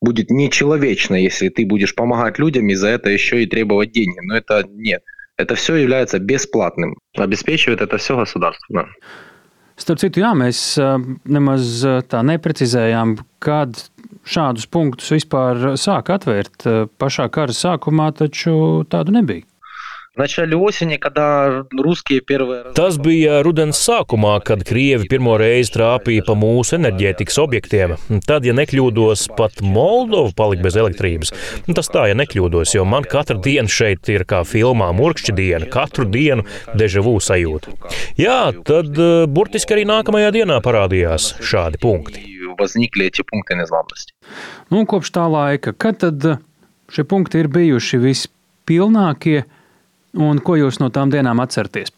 Будет нечеловечно, если ты будешь помогать людям и за это еще и требовать деньги. Но это нет. Это все является бесплатным. Обеспечивает это все государство. Да. Starp citu, jā, mēs nemaz tā neprecizējām, kad šādus punktus vispār sāk atvērt. Pašā kara sākumā taču tādu nebija. Tas bija rudens sākumā, kad krievi pirmo reizi trāpīja pa mūsu enerģētikas objektiem. Tad, ja nekļūdos, pat Moldova palika bez elektrības. Tas tā, ja nekļūdos, jo man katra diena šeit ir kā filmā Mūrkšķa diena, katru dienu dežavu sajūta. Jā, tad eh, burtiski arī nākamajā dienā parādījās šādi punkti. Nu, kopš tā laika, kad э, šie punkti ir bijuši vispilnākie, Un ko jūs no tām dienām atceraties?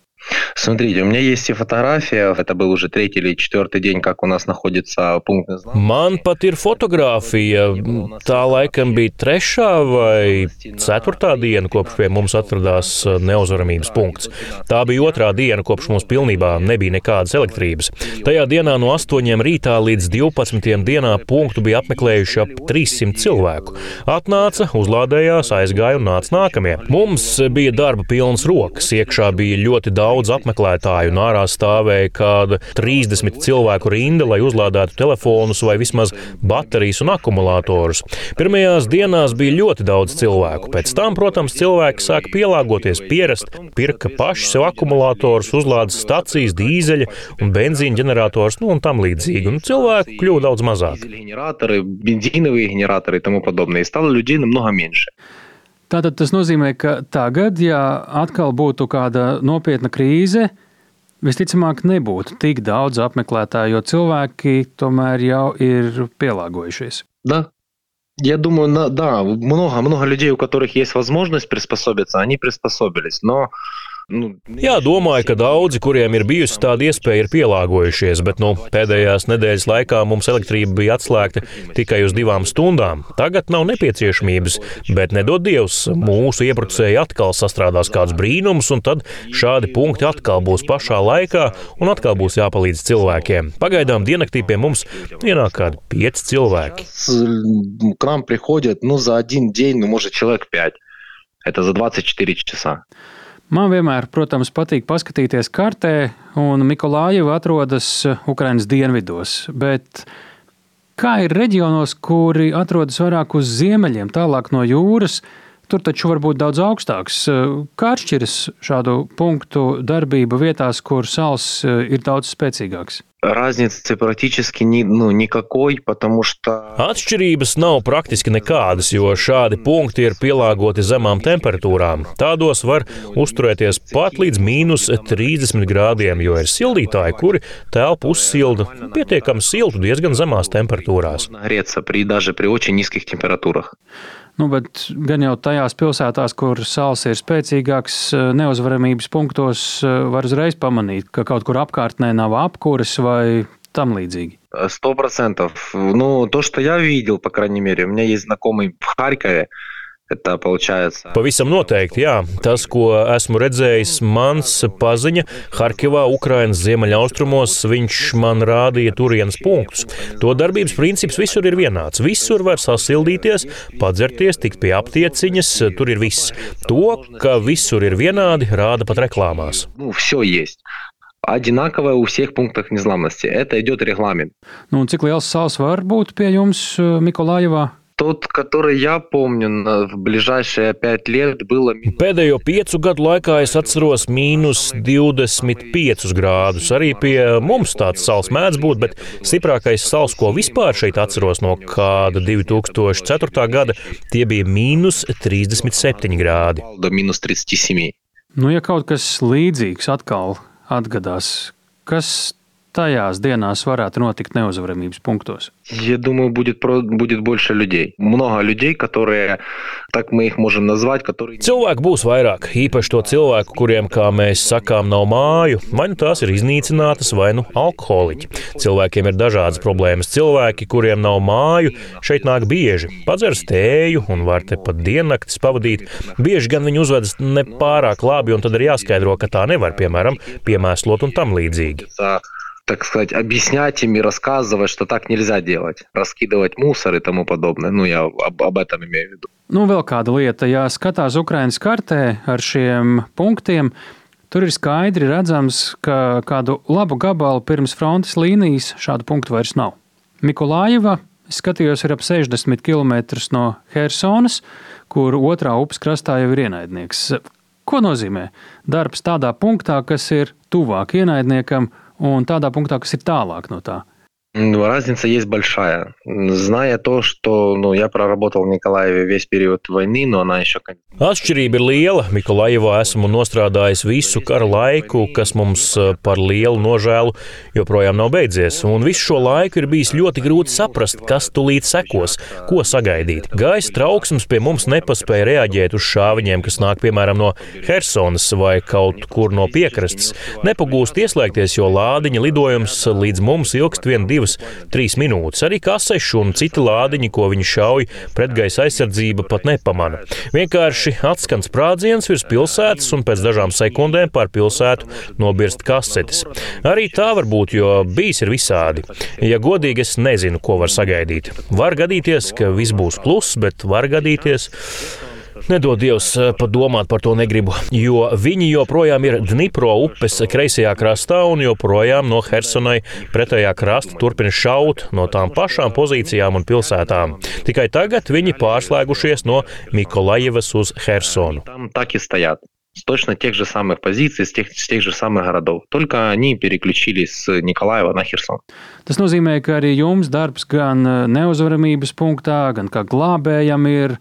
Смотрите, у меня есть и фотография. Это был уже третий или четвертый день, как у нас находится пункт незламности. Man pat ir fotografija. Tā laikam bija trešā vai ceturtā diena, kopš pie mums atradās neuzvaramības punkts. Tā bija otrā diena, kopš mums pilnībā nebija nekādas elektrības. Tajā dienā no 8 rītā līdz 12 dienā punktu bija apmeklējuši ap 300 cilvēku. Atnāca, uzlādējās, aizgāja un nāca nākamie. Mums bija darba pilnas rokas, iekšā bija ļoti daudz apmeklētāju, un ārā stāvēja kāda 30 cilvēku rinda, lai uzlādētu telefonus vai vismaz baterijas un akumulatorus. Pirmajās dienās bija ļoti daudz cilvēku. Pēc tam, protams, cilvēki sāka pielāgoties, pierast, pirka paši sev akumulatorus, uzlādes stacijas, dīzeļa un benzīna ģenerators, nu un tam līdzīgi. Un cilvēku kļuva daudz mazāk. Генераторы, бензиновые генераторы и тому подобное. И стало людей намного меньше. Tātad tas nozīmē, ka tagad, ja atkal būtu kāda nopietna krīze, visticamāk nebūtu tik daudz apmeklētāju, jo cilvēki tomēr jau ir pielāgojušies. Да. Я думаю, на- да, много, много людей, у которых есть возможность приспособиться, они приспособились. Но ну, Jā, domāju, ka daudzi, kuriem ir bijusi tāda iespēja, ir pielāgojušies, bet nu, pēdējās nedēļas laikā mums elektrība bija atslēgta tikai uz divām stundām. Tagad nav nepieciešamības, bet nedod Dievs, mūsu iebrucēji atkal sastrādās kāds brīnums, un tad šādi punkti atkal būs pašā laikā, un atkal būs jāpalīdz cilvēkiem. Pagaidām diennaktī pie mums ienāk kādi pieci cilvēki. с- к нам приходят, ну, за один день, ну, может, человек пять. Это за 24 часа. Man vienmēr, protams, patīk paskatīties kartē, un Mikolājeva atrodas Ukraiņas dienvidos. Bet kā ir reģionos, kuri atrodas vairāk uz ziemeļiem, tālāk no jūras? Tur taču var būt daudz augstāks. Kā atšķiras šādu punktu darbība vietās, kur sals ir daudz spēcīgāks? Разницы практически ни, ну, никакой, потому что... Atšķirības nav praktiski nekādas, jo šādi punkti ir pielāgoti zemām temperatūrām. Tādos var uzturēties pat līdz mīnus 30 grādiem, jo ir sildītāji, kuri telpu uzsilda pietiekami siltu diezgan zemās temperatūrās. Nagreться при, даже при очень низких температурах. Nu, bet gan jau tajās pilsētās, kur sāls ir spēcīgāks, neuzvaramības punktos var uzreiz pamanīt, ka kaut kur apkārtnē nav apkūres vai tam līdzīgi. Сто процентов. Ну, то, что я видел, по крайней мере, у меня есть знакомый в Харькове, Tā получается. Pavisam noteikti, jā. Tas, ko esmu redzējis, mans paziņa Harkivā, Ukrainas ziemeļaustrumos, viņš man rādīja turienes punktus. To darbības princips visur ir vienāds. Visur var sasildīties, padzerties, tikt pie aptieciņas, tur ir viss. To, ka visur ir vienādi, rāda pat reklāmās. Ну, все есть. Одинаковое у всех пунктах незламности. Это идет регламент. Nu, cik liels sāls var būt pie jums, Mikolājevā? Тот, который я помню, на- в ближайшие пять лет было минус Pēdējo piecu gadu laikā es atceros mīnus 25 grādus. Arī pie mums tāds sals mēdz būt, bet stiprākais sals, ko vispār šeit atceros no kāda 2004. gada, tie bija mīnus 37 grādi. до минус 37. Nu, ja kaut kas līdzīgs atkal atgadās, kas tajās dienās varētu notikt neuzvaramības punktos? Я думаю, будет, про- будет больше людей. Много людей, которые, так мы их можем назвать, которые... Cilvēku būs vairāk, īpaši to cilvēku, kuriem, kā mēs sakām, nav māju, vai nu tās ir iznīcinātas, vai nu alkoholiķi. Cilvēkiem ir dažādas problēmas. Cilvēki, kuriem nav māju, šeit nāk bieži. Padzers tēju un var te pat diennaktis pavadīt. Bieži gan viņi uzvedas nepārāk labi, un tad ir jāskaidro, ka tā nevar, piemēram, piemēslot un tam līdzīgi. а, так сказать, объяснять им и рассказывать, что так нельзя делать. Раскидывать мусор и тому подобное. Ну, я об, об этом имею в виду. Nu, vēl kāda lieta, ja skatās Ukraiņas kartē ar šiem punktiem, tur ir skaidri redzams, ka kādu labu gabalu pirms frontes līnijas šādu punktu vairs nav. Mikulājeva, es skatījos, ir ap 60 km no Helsonas, kur otrā upes krastā jau ir ienaidnieks. Ko nozīmē darbs tādā punktā, kas ir tuvāk ienaidniekam, Un tādā punktā, kas ir tālāk no tā? Ну, Разница есть большая. Зная то, что ну, я проработал в Николаеве весь период войны, но она еще... конечно, Atšķirība ir liela. Mikulājevā esmu nostrādājis visu kara laiku, kas mums eh, par lielu nožēlu joprojām nav beidzies. Un visu šo laiku ir bijis ļoti grūti saprast, kas tulīt sekos, ko sagaidīt. Gaisa trauksmes pie mums nepaspēja reaģēt uz šāviņiem, kas nāk piemēram no Helsonas vai kaut kur no piekrastes. Nepagūst ieslēgties, jo lādiņa lidojums līdz mums ilgst vien divas, trīs minūtes. Arī kasešu un citi lādiņi, ko viņi šauj, pretgaisa aizsardzība pat nepamana. Vienkārši atskan sprādziens virs pilsētas, un pēc dažām sekundēm pār pilsētu nobirst kasetes. Arī tā var būt, jo bijis ir visādi. Ja godīgi, es nezinu, ko var sagaidīt. Var gadīties, ka viss būs pluss, bet var gadīties. Nedod Dievs, eh, padomāt par to negribu, jo viņi joprojām ir Dnipro upes kreisajā krastā un joprojām no Hersonai pretējā krasta turpina šaut no tām pašām pozīcijām un pilsētām. Tikai tagad viņi pārslēgušies no Mikolajevas uz Hersonu. Там так и стоят. С точно тех же самых позиций, с тех, с тех же самых городов. Только они переключились с Николаева на Херсон. Tas nozīmē, ka arī jums darbs gan eh, neuzvaramības punktā, gan kā glābējam ir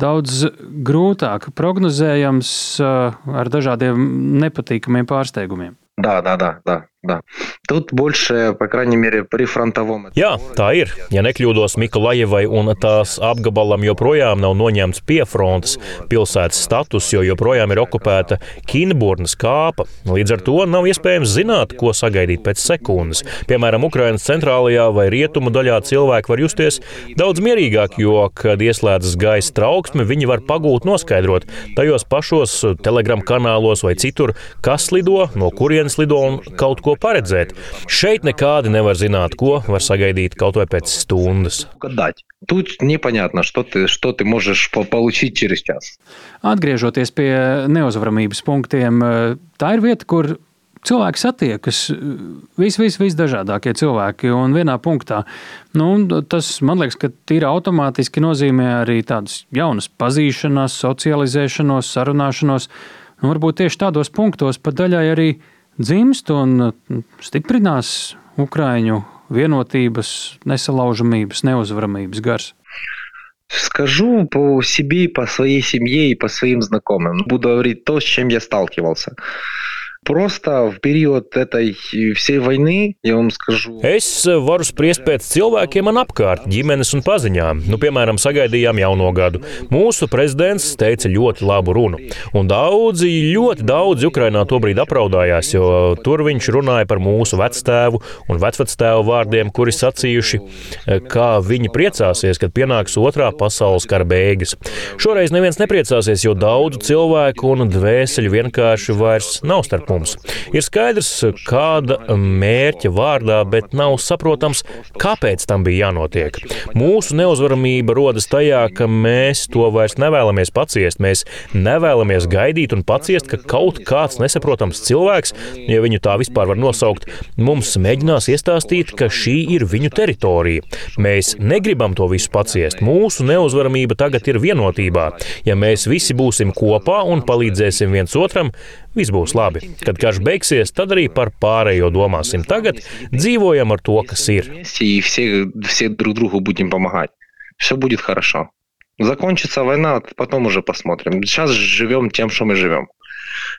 daudz grūtāk prognozējams eh, ar dažādiem nepatīkamiem pārsteigumiem. Да, да, да, да, да. Тут больше, по крайней мере, при фронтовом. Jā, tā ir. Ja nekļūdos, Miklājevai un tās apgabalam joprojām nav noņemts pie frontes pilsētas status, jo joprojām ir okupēta Kinburnas kāpa. Līdz ar to nav iespējams zināt, ko sagaidīt pēc sekundes. Piemēram, Ukrainas centrālajā vai rietumu daļā cilvēki var justies daudz mierīgāk, jo, kad ieslēdzas gaisa trauksme, viņi var pagūt noskaidrot tajos pašos telegram kanālos vai citur, kas lido, no kurienes lido un kaut ko paredzēt. Šeit nekādi nevar zināt, ko var sagaidīt kaut vai pēc stundas. Угадать. Тут непонятно, что ты, что ты можешь по- получить через час. Atgriežoties pie neuzvaramības punktiem, eh, tā ir vieta, kur cilvēki satiekas. Vis, vis, visdažādākie cilvēki un vienā punktā. Nu, un tas, man liekas, ka tīri automātiski nozīmē arī tādas jaunas pazīšanās, socializēšanos, sarunāšanos. Nu, varbūt tieši tādos punktos pat daļai arī dzimst un mm, stiprinās Ukraiņu vienotības, nesalaužamības, neuzvaramības gars? Скажу по себе, по своей семье и по своим знакомым. Буду говорить то, с чем я сталкивался. Просто в период этой всей войны, я вам скажу... Es varu spriest pēc cilvēkiem man apkārt, ģimenes un paziņām. Nu, piemēram, sagaidījām jauno gadu. Mūsu prezidents teica ļoti labu runu. Un daudzi, ļoti daudzi Ukrainā tobrīd apraudājās, jo tur viņš runāja par mūsu vectēvu un vecvectēvu vārdiem, kuri sacījuši, kā viņi priecāsies, kad pienāks otrā pasaules kara beigas. Šoreiz neviens nepriecāsies, jo daudzu cilvēku un dvēseli vienkārši vairs nav starp mums. Ir skaidrs, kāda mērķa vārdā, bet nav saprotams, kāpēc tam bija jānotiek. Mūsu neuzvaramība rodas tajā, ka mēs to vairs nevēlamies paciest. Mēs nevēlamies gaidīt un paciest, ka kaut kāds nesaprotams cilvēks, ja viņu tā vispār var nosaukt, mums mēģinās iestāstīt, ka šī ir viņu teritorija. Mēs negribam to visu paciest. Mūsu neuzvaramība tagad ir vienotībā. Ja mēs visi būsim kopā un palīdzēsim viens otram, viss būs labi. Kad karš beigsies, tad arī par pārējo domāsim. Tagad dzīvojam ar to, kas ir. И все, все друг другу будем помогать. Все будет хорошо. Закончится война, потом уже посмотрим. Сейчас живем тем, что мы живем.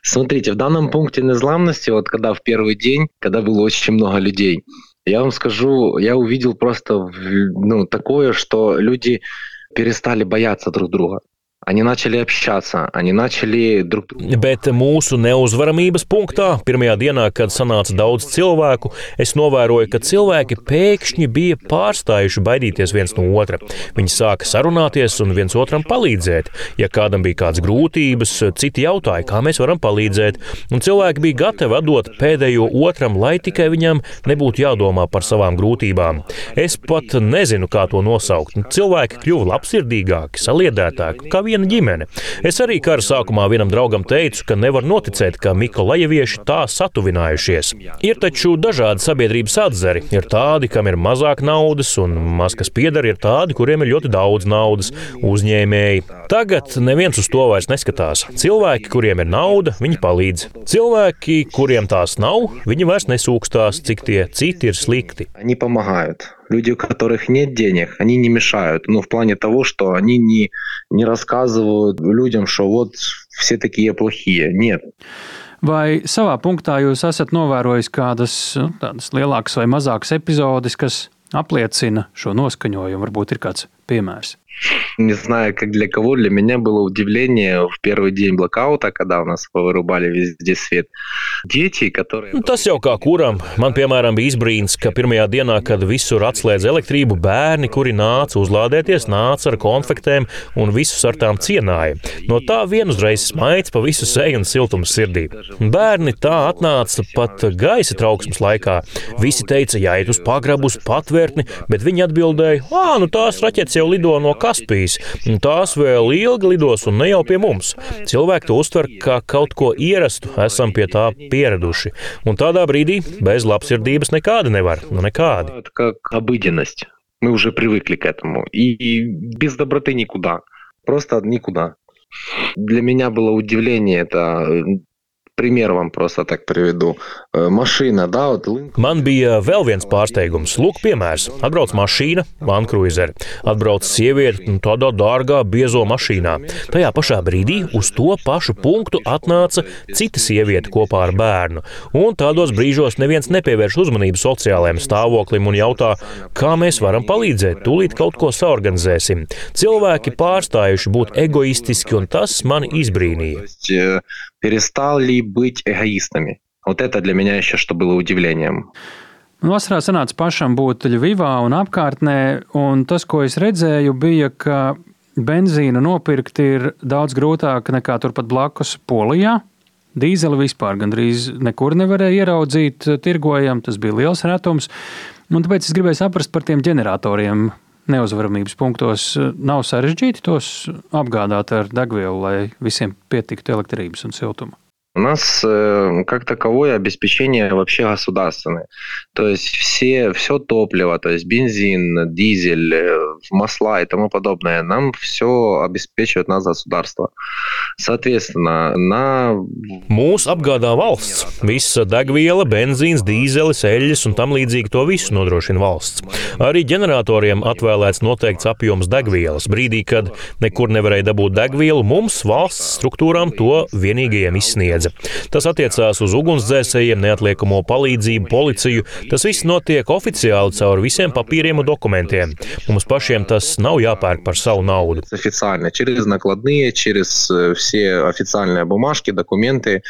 Смотрите, в данном пункте незламности, вот когда в первый день, когда было очень много людей, я вам скажу, я увидел просто ну, такое, что люди перестали бояться друг друга. Они начали общаться, они начали друг другу. Bet mūsu neuzvaramības punktā, pirmajā dienā, kad sanāca daudz cilvēku, es novēroju, ka cilvēki pēkšņi bija pārstājuši baidīties viens no otra. Viņi sāka sarunāties un viens otram palīdzēt. Ja kādam bija kādas grūtības, citi jautāja, kā mēs varam palīdzēt, un cilvēki bija gatavi atdot pēdējo otram, lai tikai viņam nebūtu jādomā par savām grūtībām. Es pat nezinu, kā to nosaukt. Cilvēki kļuva labsirdīgāki, saliedētāki neviena ģimene. Es arī kara sākumā vienam draugam teicu, ka nevar noticēt, ka Mikolajevieši tā satuvinājušies. Ir taču dažādi sabiedrības atzari. Ir tādi, kam ir mazāk naudas, un maz kas pieder, ir tādi, kuriem ir ļoti daudz naudas, uzņēmēji. Tagad neviens uz to vairs neskatās. Cilvēki, kuriem ir nauda, viņi palīdz. Cilvēki, kuriem tās nav, viņi vairs nesūkstās, cik tie citi ir slikti. Viņi pamagājot. Люди, у которых нет денег, они не мешают. Ну, в плане того, что они не, не рассказывают людям, что вот все такие плохие. Нет. Vai savā punktā jūs esat novērojis kādas tādas lielākas vai mazākas epizodes, kas apliecina šo noskaņojumu? Varbūt ir kāds piemērs. Не знаю, как для кого, для меня было удивление в первый день блокаута, когда у нас вырубали везде свет. Дети, которые... Nu, tas jau kā kuram. Man, piemēram, bija izbrīns, ka pirmajā dienā, kad visur atslēdz elektrību, bērni, kuri nāca uzlādēties, nāca ar konfektēm un visus ar tām cienāja. No tā vien uzreiz smaids pa visu seju un siltums sirdī. Bērni tā atnāca pat gaisa trauksmes laikā. Visi teica, jāiet uz pagrabu, uz patvērtni, bet viņi atbildēja, ah, nu tās raķetes jau lido no Kaspijas. Tās vēl ilgi lidos un ne jau pie mums. Cilvēki to uztver kā kaut ko ierastu, esam pie tā pieraduši. Un tādā brīdī bez labsirdības nekāda nevar. Nu, nekādi. Это как обыденность. Мы уже привыкли к этому. И, и без доброты никуда. Просто никуда. Для меня было удивление это Пример вам просто так привеdu. Mašīna, да, вот Link... Man bija vēl viens pārsteigums. Lūk, piemērs. Atbrauc mašīna, Lankruizer. Atbrauc sieviete tādā dārgā, biezo mašīnā. Tajā pašā brīdī uz to pašu punktu atnāca cita sieviete kopā ar bērnu. Un tādos brīžos neviens nepievērš uzmanību sociālajiem stāvoklim un jautā, kā mēs varam palīdzēt, tūlīt kaut ko saorganizēsim. Cilvēki pārstājuši būt egoistiski, un tas mani izbrīnīja перестали быть эгоистами. Вот это для меня еще что было удивлением. Vasarā sanāca pašam būt Ļuvivā un apkārtnē, un tas, ko es redzēju, bija, ka benzīnu nopirkt ir daudz grūtāk nekā turpat blakus Polijā. Dīzeli vispār gandrīz nekur nevarēja ieraudzīt, tirgojam, tas bija liels retums. Un tāpēc es gribēju saprast par tiem ģeneratoriem. Neuzvaramības punktos nav sarežģīti tos apgādāt ar degvielu, lai visiem pietiktu elektrības un siltuma. У нас э, как таковое обеспечение вообще государственное. То есть все, все топливо, то есть бензин, дизель, э, масла и тому подобное, нам все обеспечивает нас государство. Соответственно, на... Mūs apgādā valsts. Visa degviela, benzīns, dīzelis, eļļas un tam līdzīgi to visu nodrošina valsts. Arī ģeneratoriem atvēlēts noteikts apjoms degvielas. Brīdī, kad nekur nevarēja dabūt degvielu, mums valsts struktūrām to vienīgajiem izsniedza. Tas attiecās uz ugunsdzēsējiem, neatliekamo palīdzību, policiju. Tas viss notiek oficiāli caur visiem papīriem un dokumentiem. Mums pašiem tas nav jāpērk par savu naudu. Официально, через накладные, через э, все официальные бумажки, документы.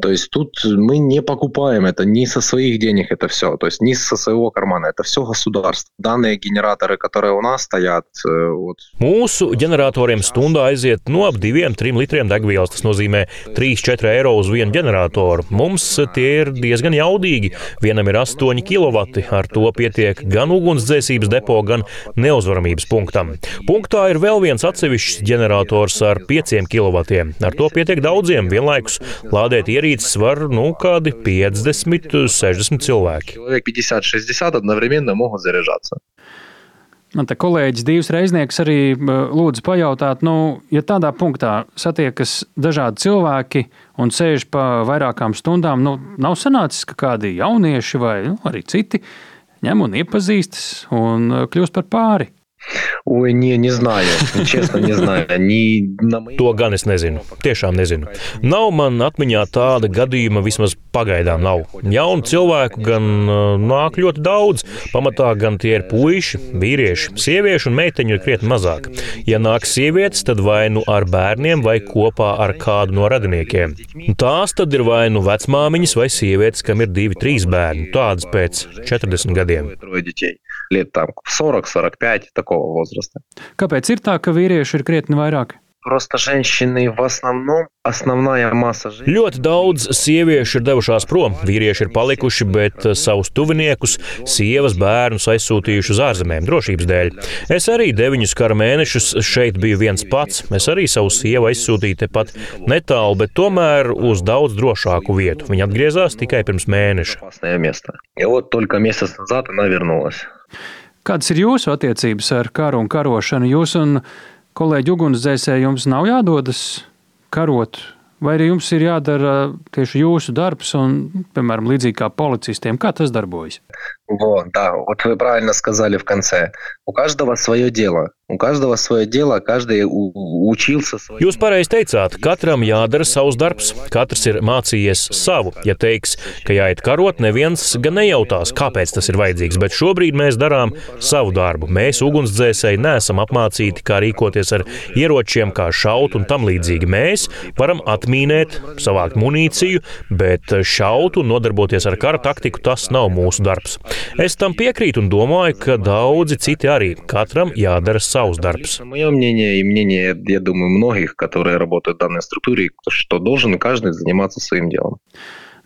То есть тут мы не покупаем это ни со своих денег это все, то есть ни со своего кармана. Это все государство. Данные генераторы, которые у нас стоят, э, вот. Mūsu ģeneratoriem stundā aiziet no ap 2-3 litriem degvielas. Tas nozīmē 3-4 eiro uz vienu ģeneratoru. Mums tie ir diezgan jaudīgi. Vienam ir 8 kW. Ar to pietiek gan ugunsdzēsības depo, gan neuzvaramības punktam. Punktā ir vēl viens atsevišķs ģenerators ar 5 kW. Ar to pietiek daudziem vienlaikus lādēt ierīces līdzsvaru nu, kādi 50-60 cilvēki. Man te kolēģis Dīvs Reiznieks arī lūdzu pajautāt, nu, ja tādā punktā satiekas dažādi cilvēki un sēž pa vairākām stundām, nu, nav sanācis, ka kādi jaunieši vai nu, arī citi ņem un iepazīstas un kļūst par pāri. Oi, nē, ne, nezināju. Čestā, nezināju. Ni... To gan es nezinu. Tiešām nezinu. Nav man atmiņā tāda gadījuma, vismaz pagaidām nav. Jaunu cilvēku gan nāk ļoti daudz. Pamatā gan tie ir puiši, vīrieši. Sieviešu un meiteņu ir krietni mazāk. Ja nāk sievietes, tad vai nu ar bērniem, vai kopā ar kādu no radiniekiem. Tās tad ir vai nu vecmāmiņas, vai sievietes, kam ir divi, trīs bērni. Tādas pēc 40 gadiem Liet tam 40, 45, такого возраста. Kāpēc ir tā, ka vīrieši ir krietni vairāk? Просто женщины в основном основная масса женщин. Ļoti daudz sieviešu ir devušās prom, vīrieši ir palikuši, bet savus tuviniekus, sievas, bērnus aizsūtījuši uz ārzemēm drošības dēļ. Es arī deviņus kara mēnešus šeit biju viens pats. Es arī savu sievu aizsūtīju tepat netālu, bet tomēr uz daudz drošāku vietu. Viņa atgriezās tikai pirms mēneša. И вот только месяц назад она вернулась. Kādas ir jūsu attiecības ar karu un karošanu? Jūs un kolēģi ugunsdzēsēji jums nav jādodas karot, vai arī jums ir jādara tieši jūsu darbs, un, piemēram, līdzīgi kā policistiem, kā tas darbojas? Вот, да, вот вы правильно сказали в конце. У каждого свое дело. У каждого свое дело, каждый учился. Свое... Jūs pareizi teicāt, katram jādara savs darbs, katrs ir mācījies savu. Ja teiks, ka jāiet karot, neviens gan nejautās, kāpēc tas ir vajadzīgs, bet šobrīd mēs darām savu darbu. Mēs, ugunsdzēsēji, neesam apmācīti, kā rīkoties ar ieročiem, kā šaut un tam līdzīgi. Mēs varam atmīnēt, savākt munīciju, bet šaut un nodarboties ar kara taktiku tas nav mūsu darbs. Es tam piekrītu un domāju, ka daudzi citi arī. Katram jādara savs darbs. Мое мнение и мнение, я думаю, многих, которые работают в данной структуре, что должен каждый заниматься своим делом.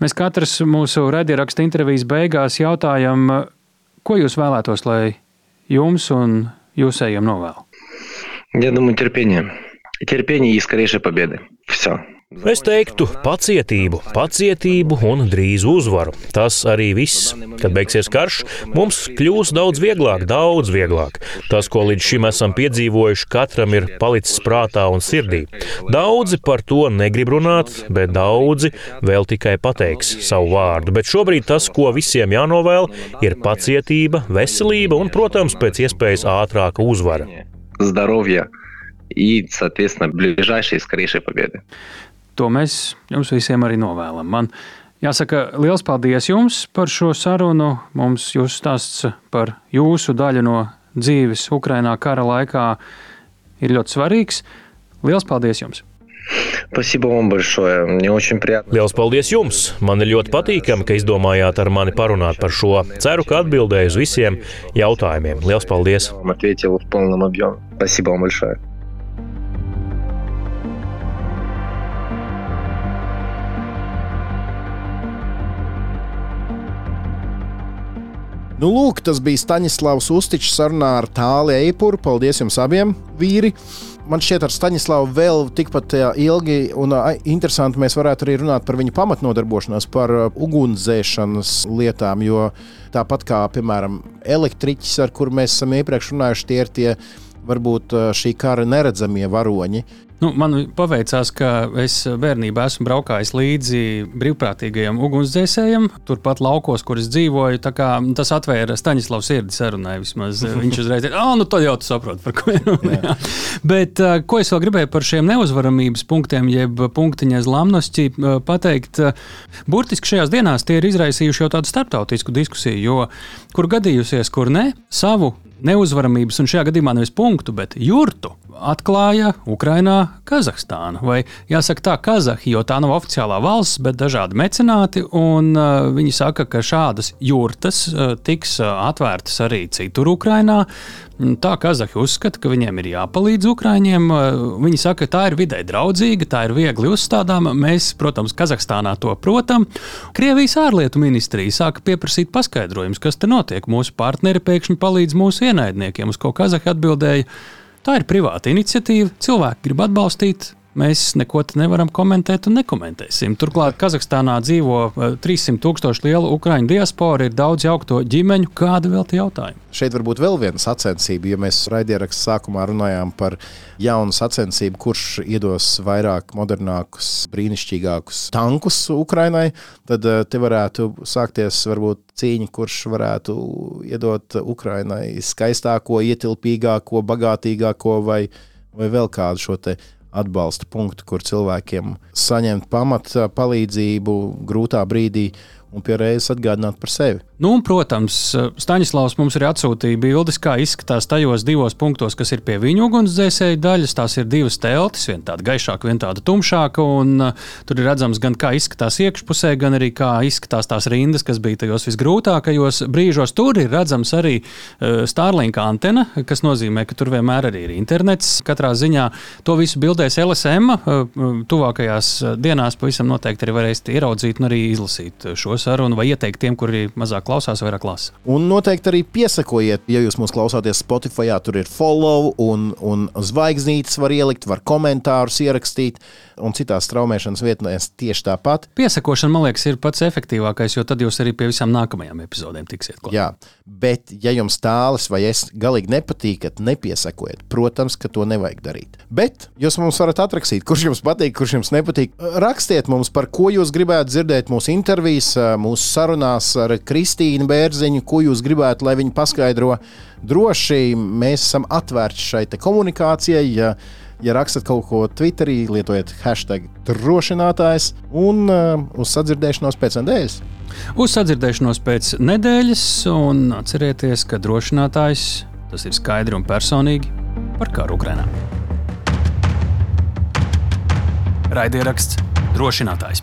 Mēs katrs mūsu raidierakstu intervijas beigās jautājam, ko jūs vēlētos, lai jums un jūsējiem novēl? Я думаю, терпение. Терпение и скорейшей победы. Все. Es teiktu, pacietību, pacietību un drīz uzvaru. Tas arī viss. Kad beigsies karš, mums kļūs daudz vieglāk, daudz vieglāk. Tas, ko līdz šim esam piedzīvojuši, katram ir palicis prātā un sirdī. Daudzi par to negrib runāt, bet daudzi vēl tikai pateiks savu vārdu. Bet šobrīd tas, ko visiem jānovēl, ir pacietība, veselība un, protams, pēc iespējas ātrāka uzvara. Здоровья и, соответственно, ближайшей и скорейшей победы. To mēs jums visiem arī novēlam. Man jāsaka liels paldies jums par šo sarunu. Mums jūs stāsts par jūsu daļu no dzīves Ukrainā kara laikā ir ļoti svarīgs. Liels paldies jums! Спасибо вам большое. Мне очень приятно. Liels paldies jums! Man ir ļoti patīkami, ka izdomājāt ar mani parunāt par šo. Ceru, ka atbildēju uz visiem jautājumiem. Liels paldies! Вам ответил в полном объеме. Спасибо вам большое. Nu, lūk, tas bija Staņdārzs Ustičs sarunā ar Tāli Eipuru. Paldies jums abiem, vīri! Man šķiet, ar Staņislavu vēl tikpat ilgi un interesanti mēs varētu arī runāt par viņa pamatnodarbošanos, par ugunsdzēšanas lietām. Jo tāpat kā, piemēram, elektriķis, ar kuru mēs esam iepriekš runājuši, tie ir tie varbūt šī kara neredzamie varoņi. Nu, man paveicās, ka es bērnībā esmu braukājis līdzi brīvprātīgajiem ugunsdzēsējiem, turpat laukos, kur es dzīvoju. Tas atvēra Staņdārzs sirdi sarunai. Vismaz. [laughs] Viņš uzreiz teica, ah, nu tad jau tu saproti, par ko ir runa. [laughs] Bet ko es vēl gribēju par šiem neuzvaramības punktiem, jeb punktiņa zlamnosķi pateikt, burtiski šajās dienās tie ir izraisījuši jau tādu starptautisku diskusiju, jo kur gadījusies, kur ne, savu neuzvaramības, un šajā gadījumā nevis punktu, bet jurtu atklāja Ukrainā Kazahstāna. Vai jāsaka tā, Kazahi, jo tā nav oficiālā valsts, bet dažādi mecenāti. Un, uh, viņi saka, ka šādas jurtas uh, tiks uh, atvērtas arī citur Ukrainā. Tā Kazahi uzskata, ka viņiem ir jāpalīdz Ukrāņiem. Uh, viņi saka, ka tā ir vidē draudzīga, tā ir viegli uzstādāma. Mēs, protams, Kazahstānā to protam. Krievijas ārlietu ministrija sāka pieprasīt paskaidrojumus, kas te notiek. Mūsu partneri pēkšņi palīdz mūsu ienaidniekiem, uz ko Kazahi atbildēja Tā ir privāta iniciatīva, cilvēki grib atbalstīt. Mēs neko nevaram komentēt un nekomentēsim. Turklāt Kazahstānā dzīvo 300 eh, tūkstoši liela ukraiņu diaspora, ir daudz jaukto ģimeņu. Kāda vēl tie jautājumi? Šeit varbūt vēl viena sacensība, ja mēs raidierakstā sākumā runājām par jaunu sacensību, kurš iedos vairāk modernākus, brīnišķīgākus tankus Ukrainai, tad eh, te varētu sākties varbūt cīņa, kurš varētu iedot Ukrainai skaistāko, ietilpīgāko, bagātīgāko vai, vai vēl kādu šo atbalsta punktu, kur cilvēkiem saņemt pamat palīdzību grūtā brīdī un pie reizes atgādināt par sevi. Nu, un, protams, Staņdārzs mums arī atsūtīja bildes, kā izskatās tajos divos punktos, kas ir pie viņa ugunsdzēsēju daļas. Tās ir divas teltis, viena tāda gaišāka, viena tāda tumšāka. Un, uh, tur ir redzams gan kā izskatās iekšpusē, gan arī kā izskatās tās rindas, kas bija tajos visgrūtākajos brīžos. Tur ir redzams arī uh, Starlink antena, kas nozīmē, ka tur vienmēr arī ir internets. Katrā ziņā to visu bildēs LSM. Uh, tuvākajās dienās pavisam noteikti arī varēsiet ieraudzīt un arī izlasīt šo sarunu vai ieteikt tiem, kuri mazāk klausās, vairāk lasa. Un noteikti arī piesakojiet, ja jūs mūs klausāties Spotify, tur ir follow un, un zvaigznītes var ielikt, var komentārus ierakstīt un citās straumēšanas vietnēs tieši tāpat. Piesakošana, man liekas, ir pats efektīvākais, jo tad jūs arī pie visām nākamajām epizodēm tiksiet klāt. Jā, bet ja jums tālis vai es galīgi nepatīkat, nepiesakojiet. Protams, ka to nevajag darīt. Bet jūs mums varat atrakstīt, kurš jums patīk, kurš jums nepatīk. Rakstiet mums, par ko jūs gribētu dzirdēt mūsu intervijas, mūsu sarunās ar Kristīnu Bērziņu, ko jūs gribētu, lai viņi paskaidro. Droši mēs esam atvērti šai komunikācijai. Ja Ja rakstat kaut ko Twitterī, lietojiet hashtag drošinātājs un uh, uz sadzirdēšanos pēc nedēļas. Uz sadzirdēšanos pēc nedēļas, un atcerieties, ka drošinātājs tas ir skaidri un personīgi par karu Ukrajinā. Raidieraksts drošinātājs.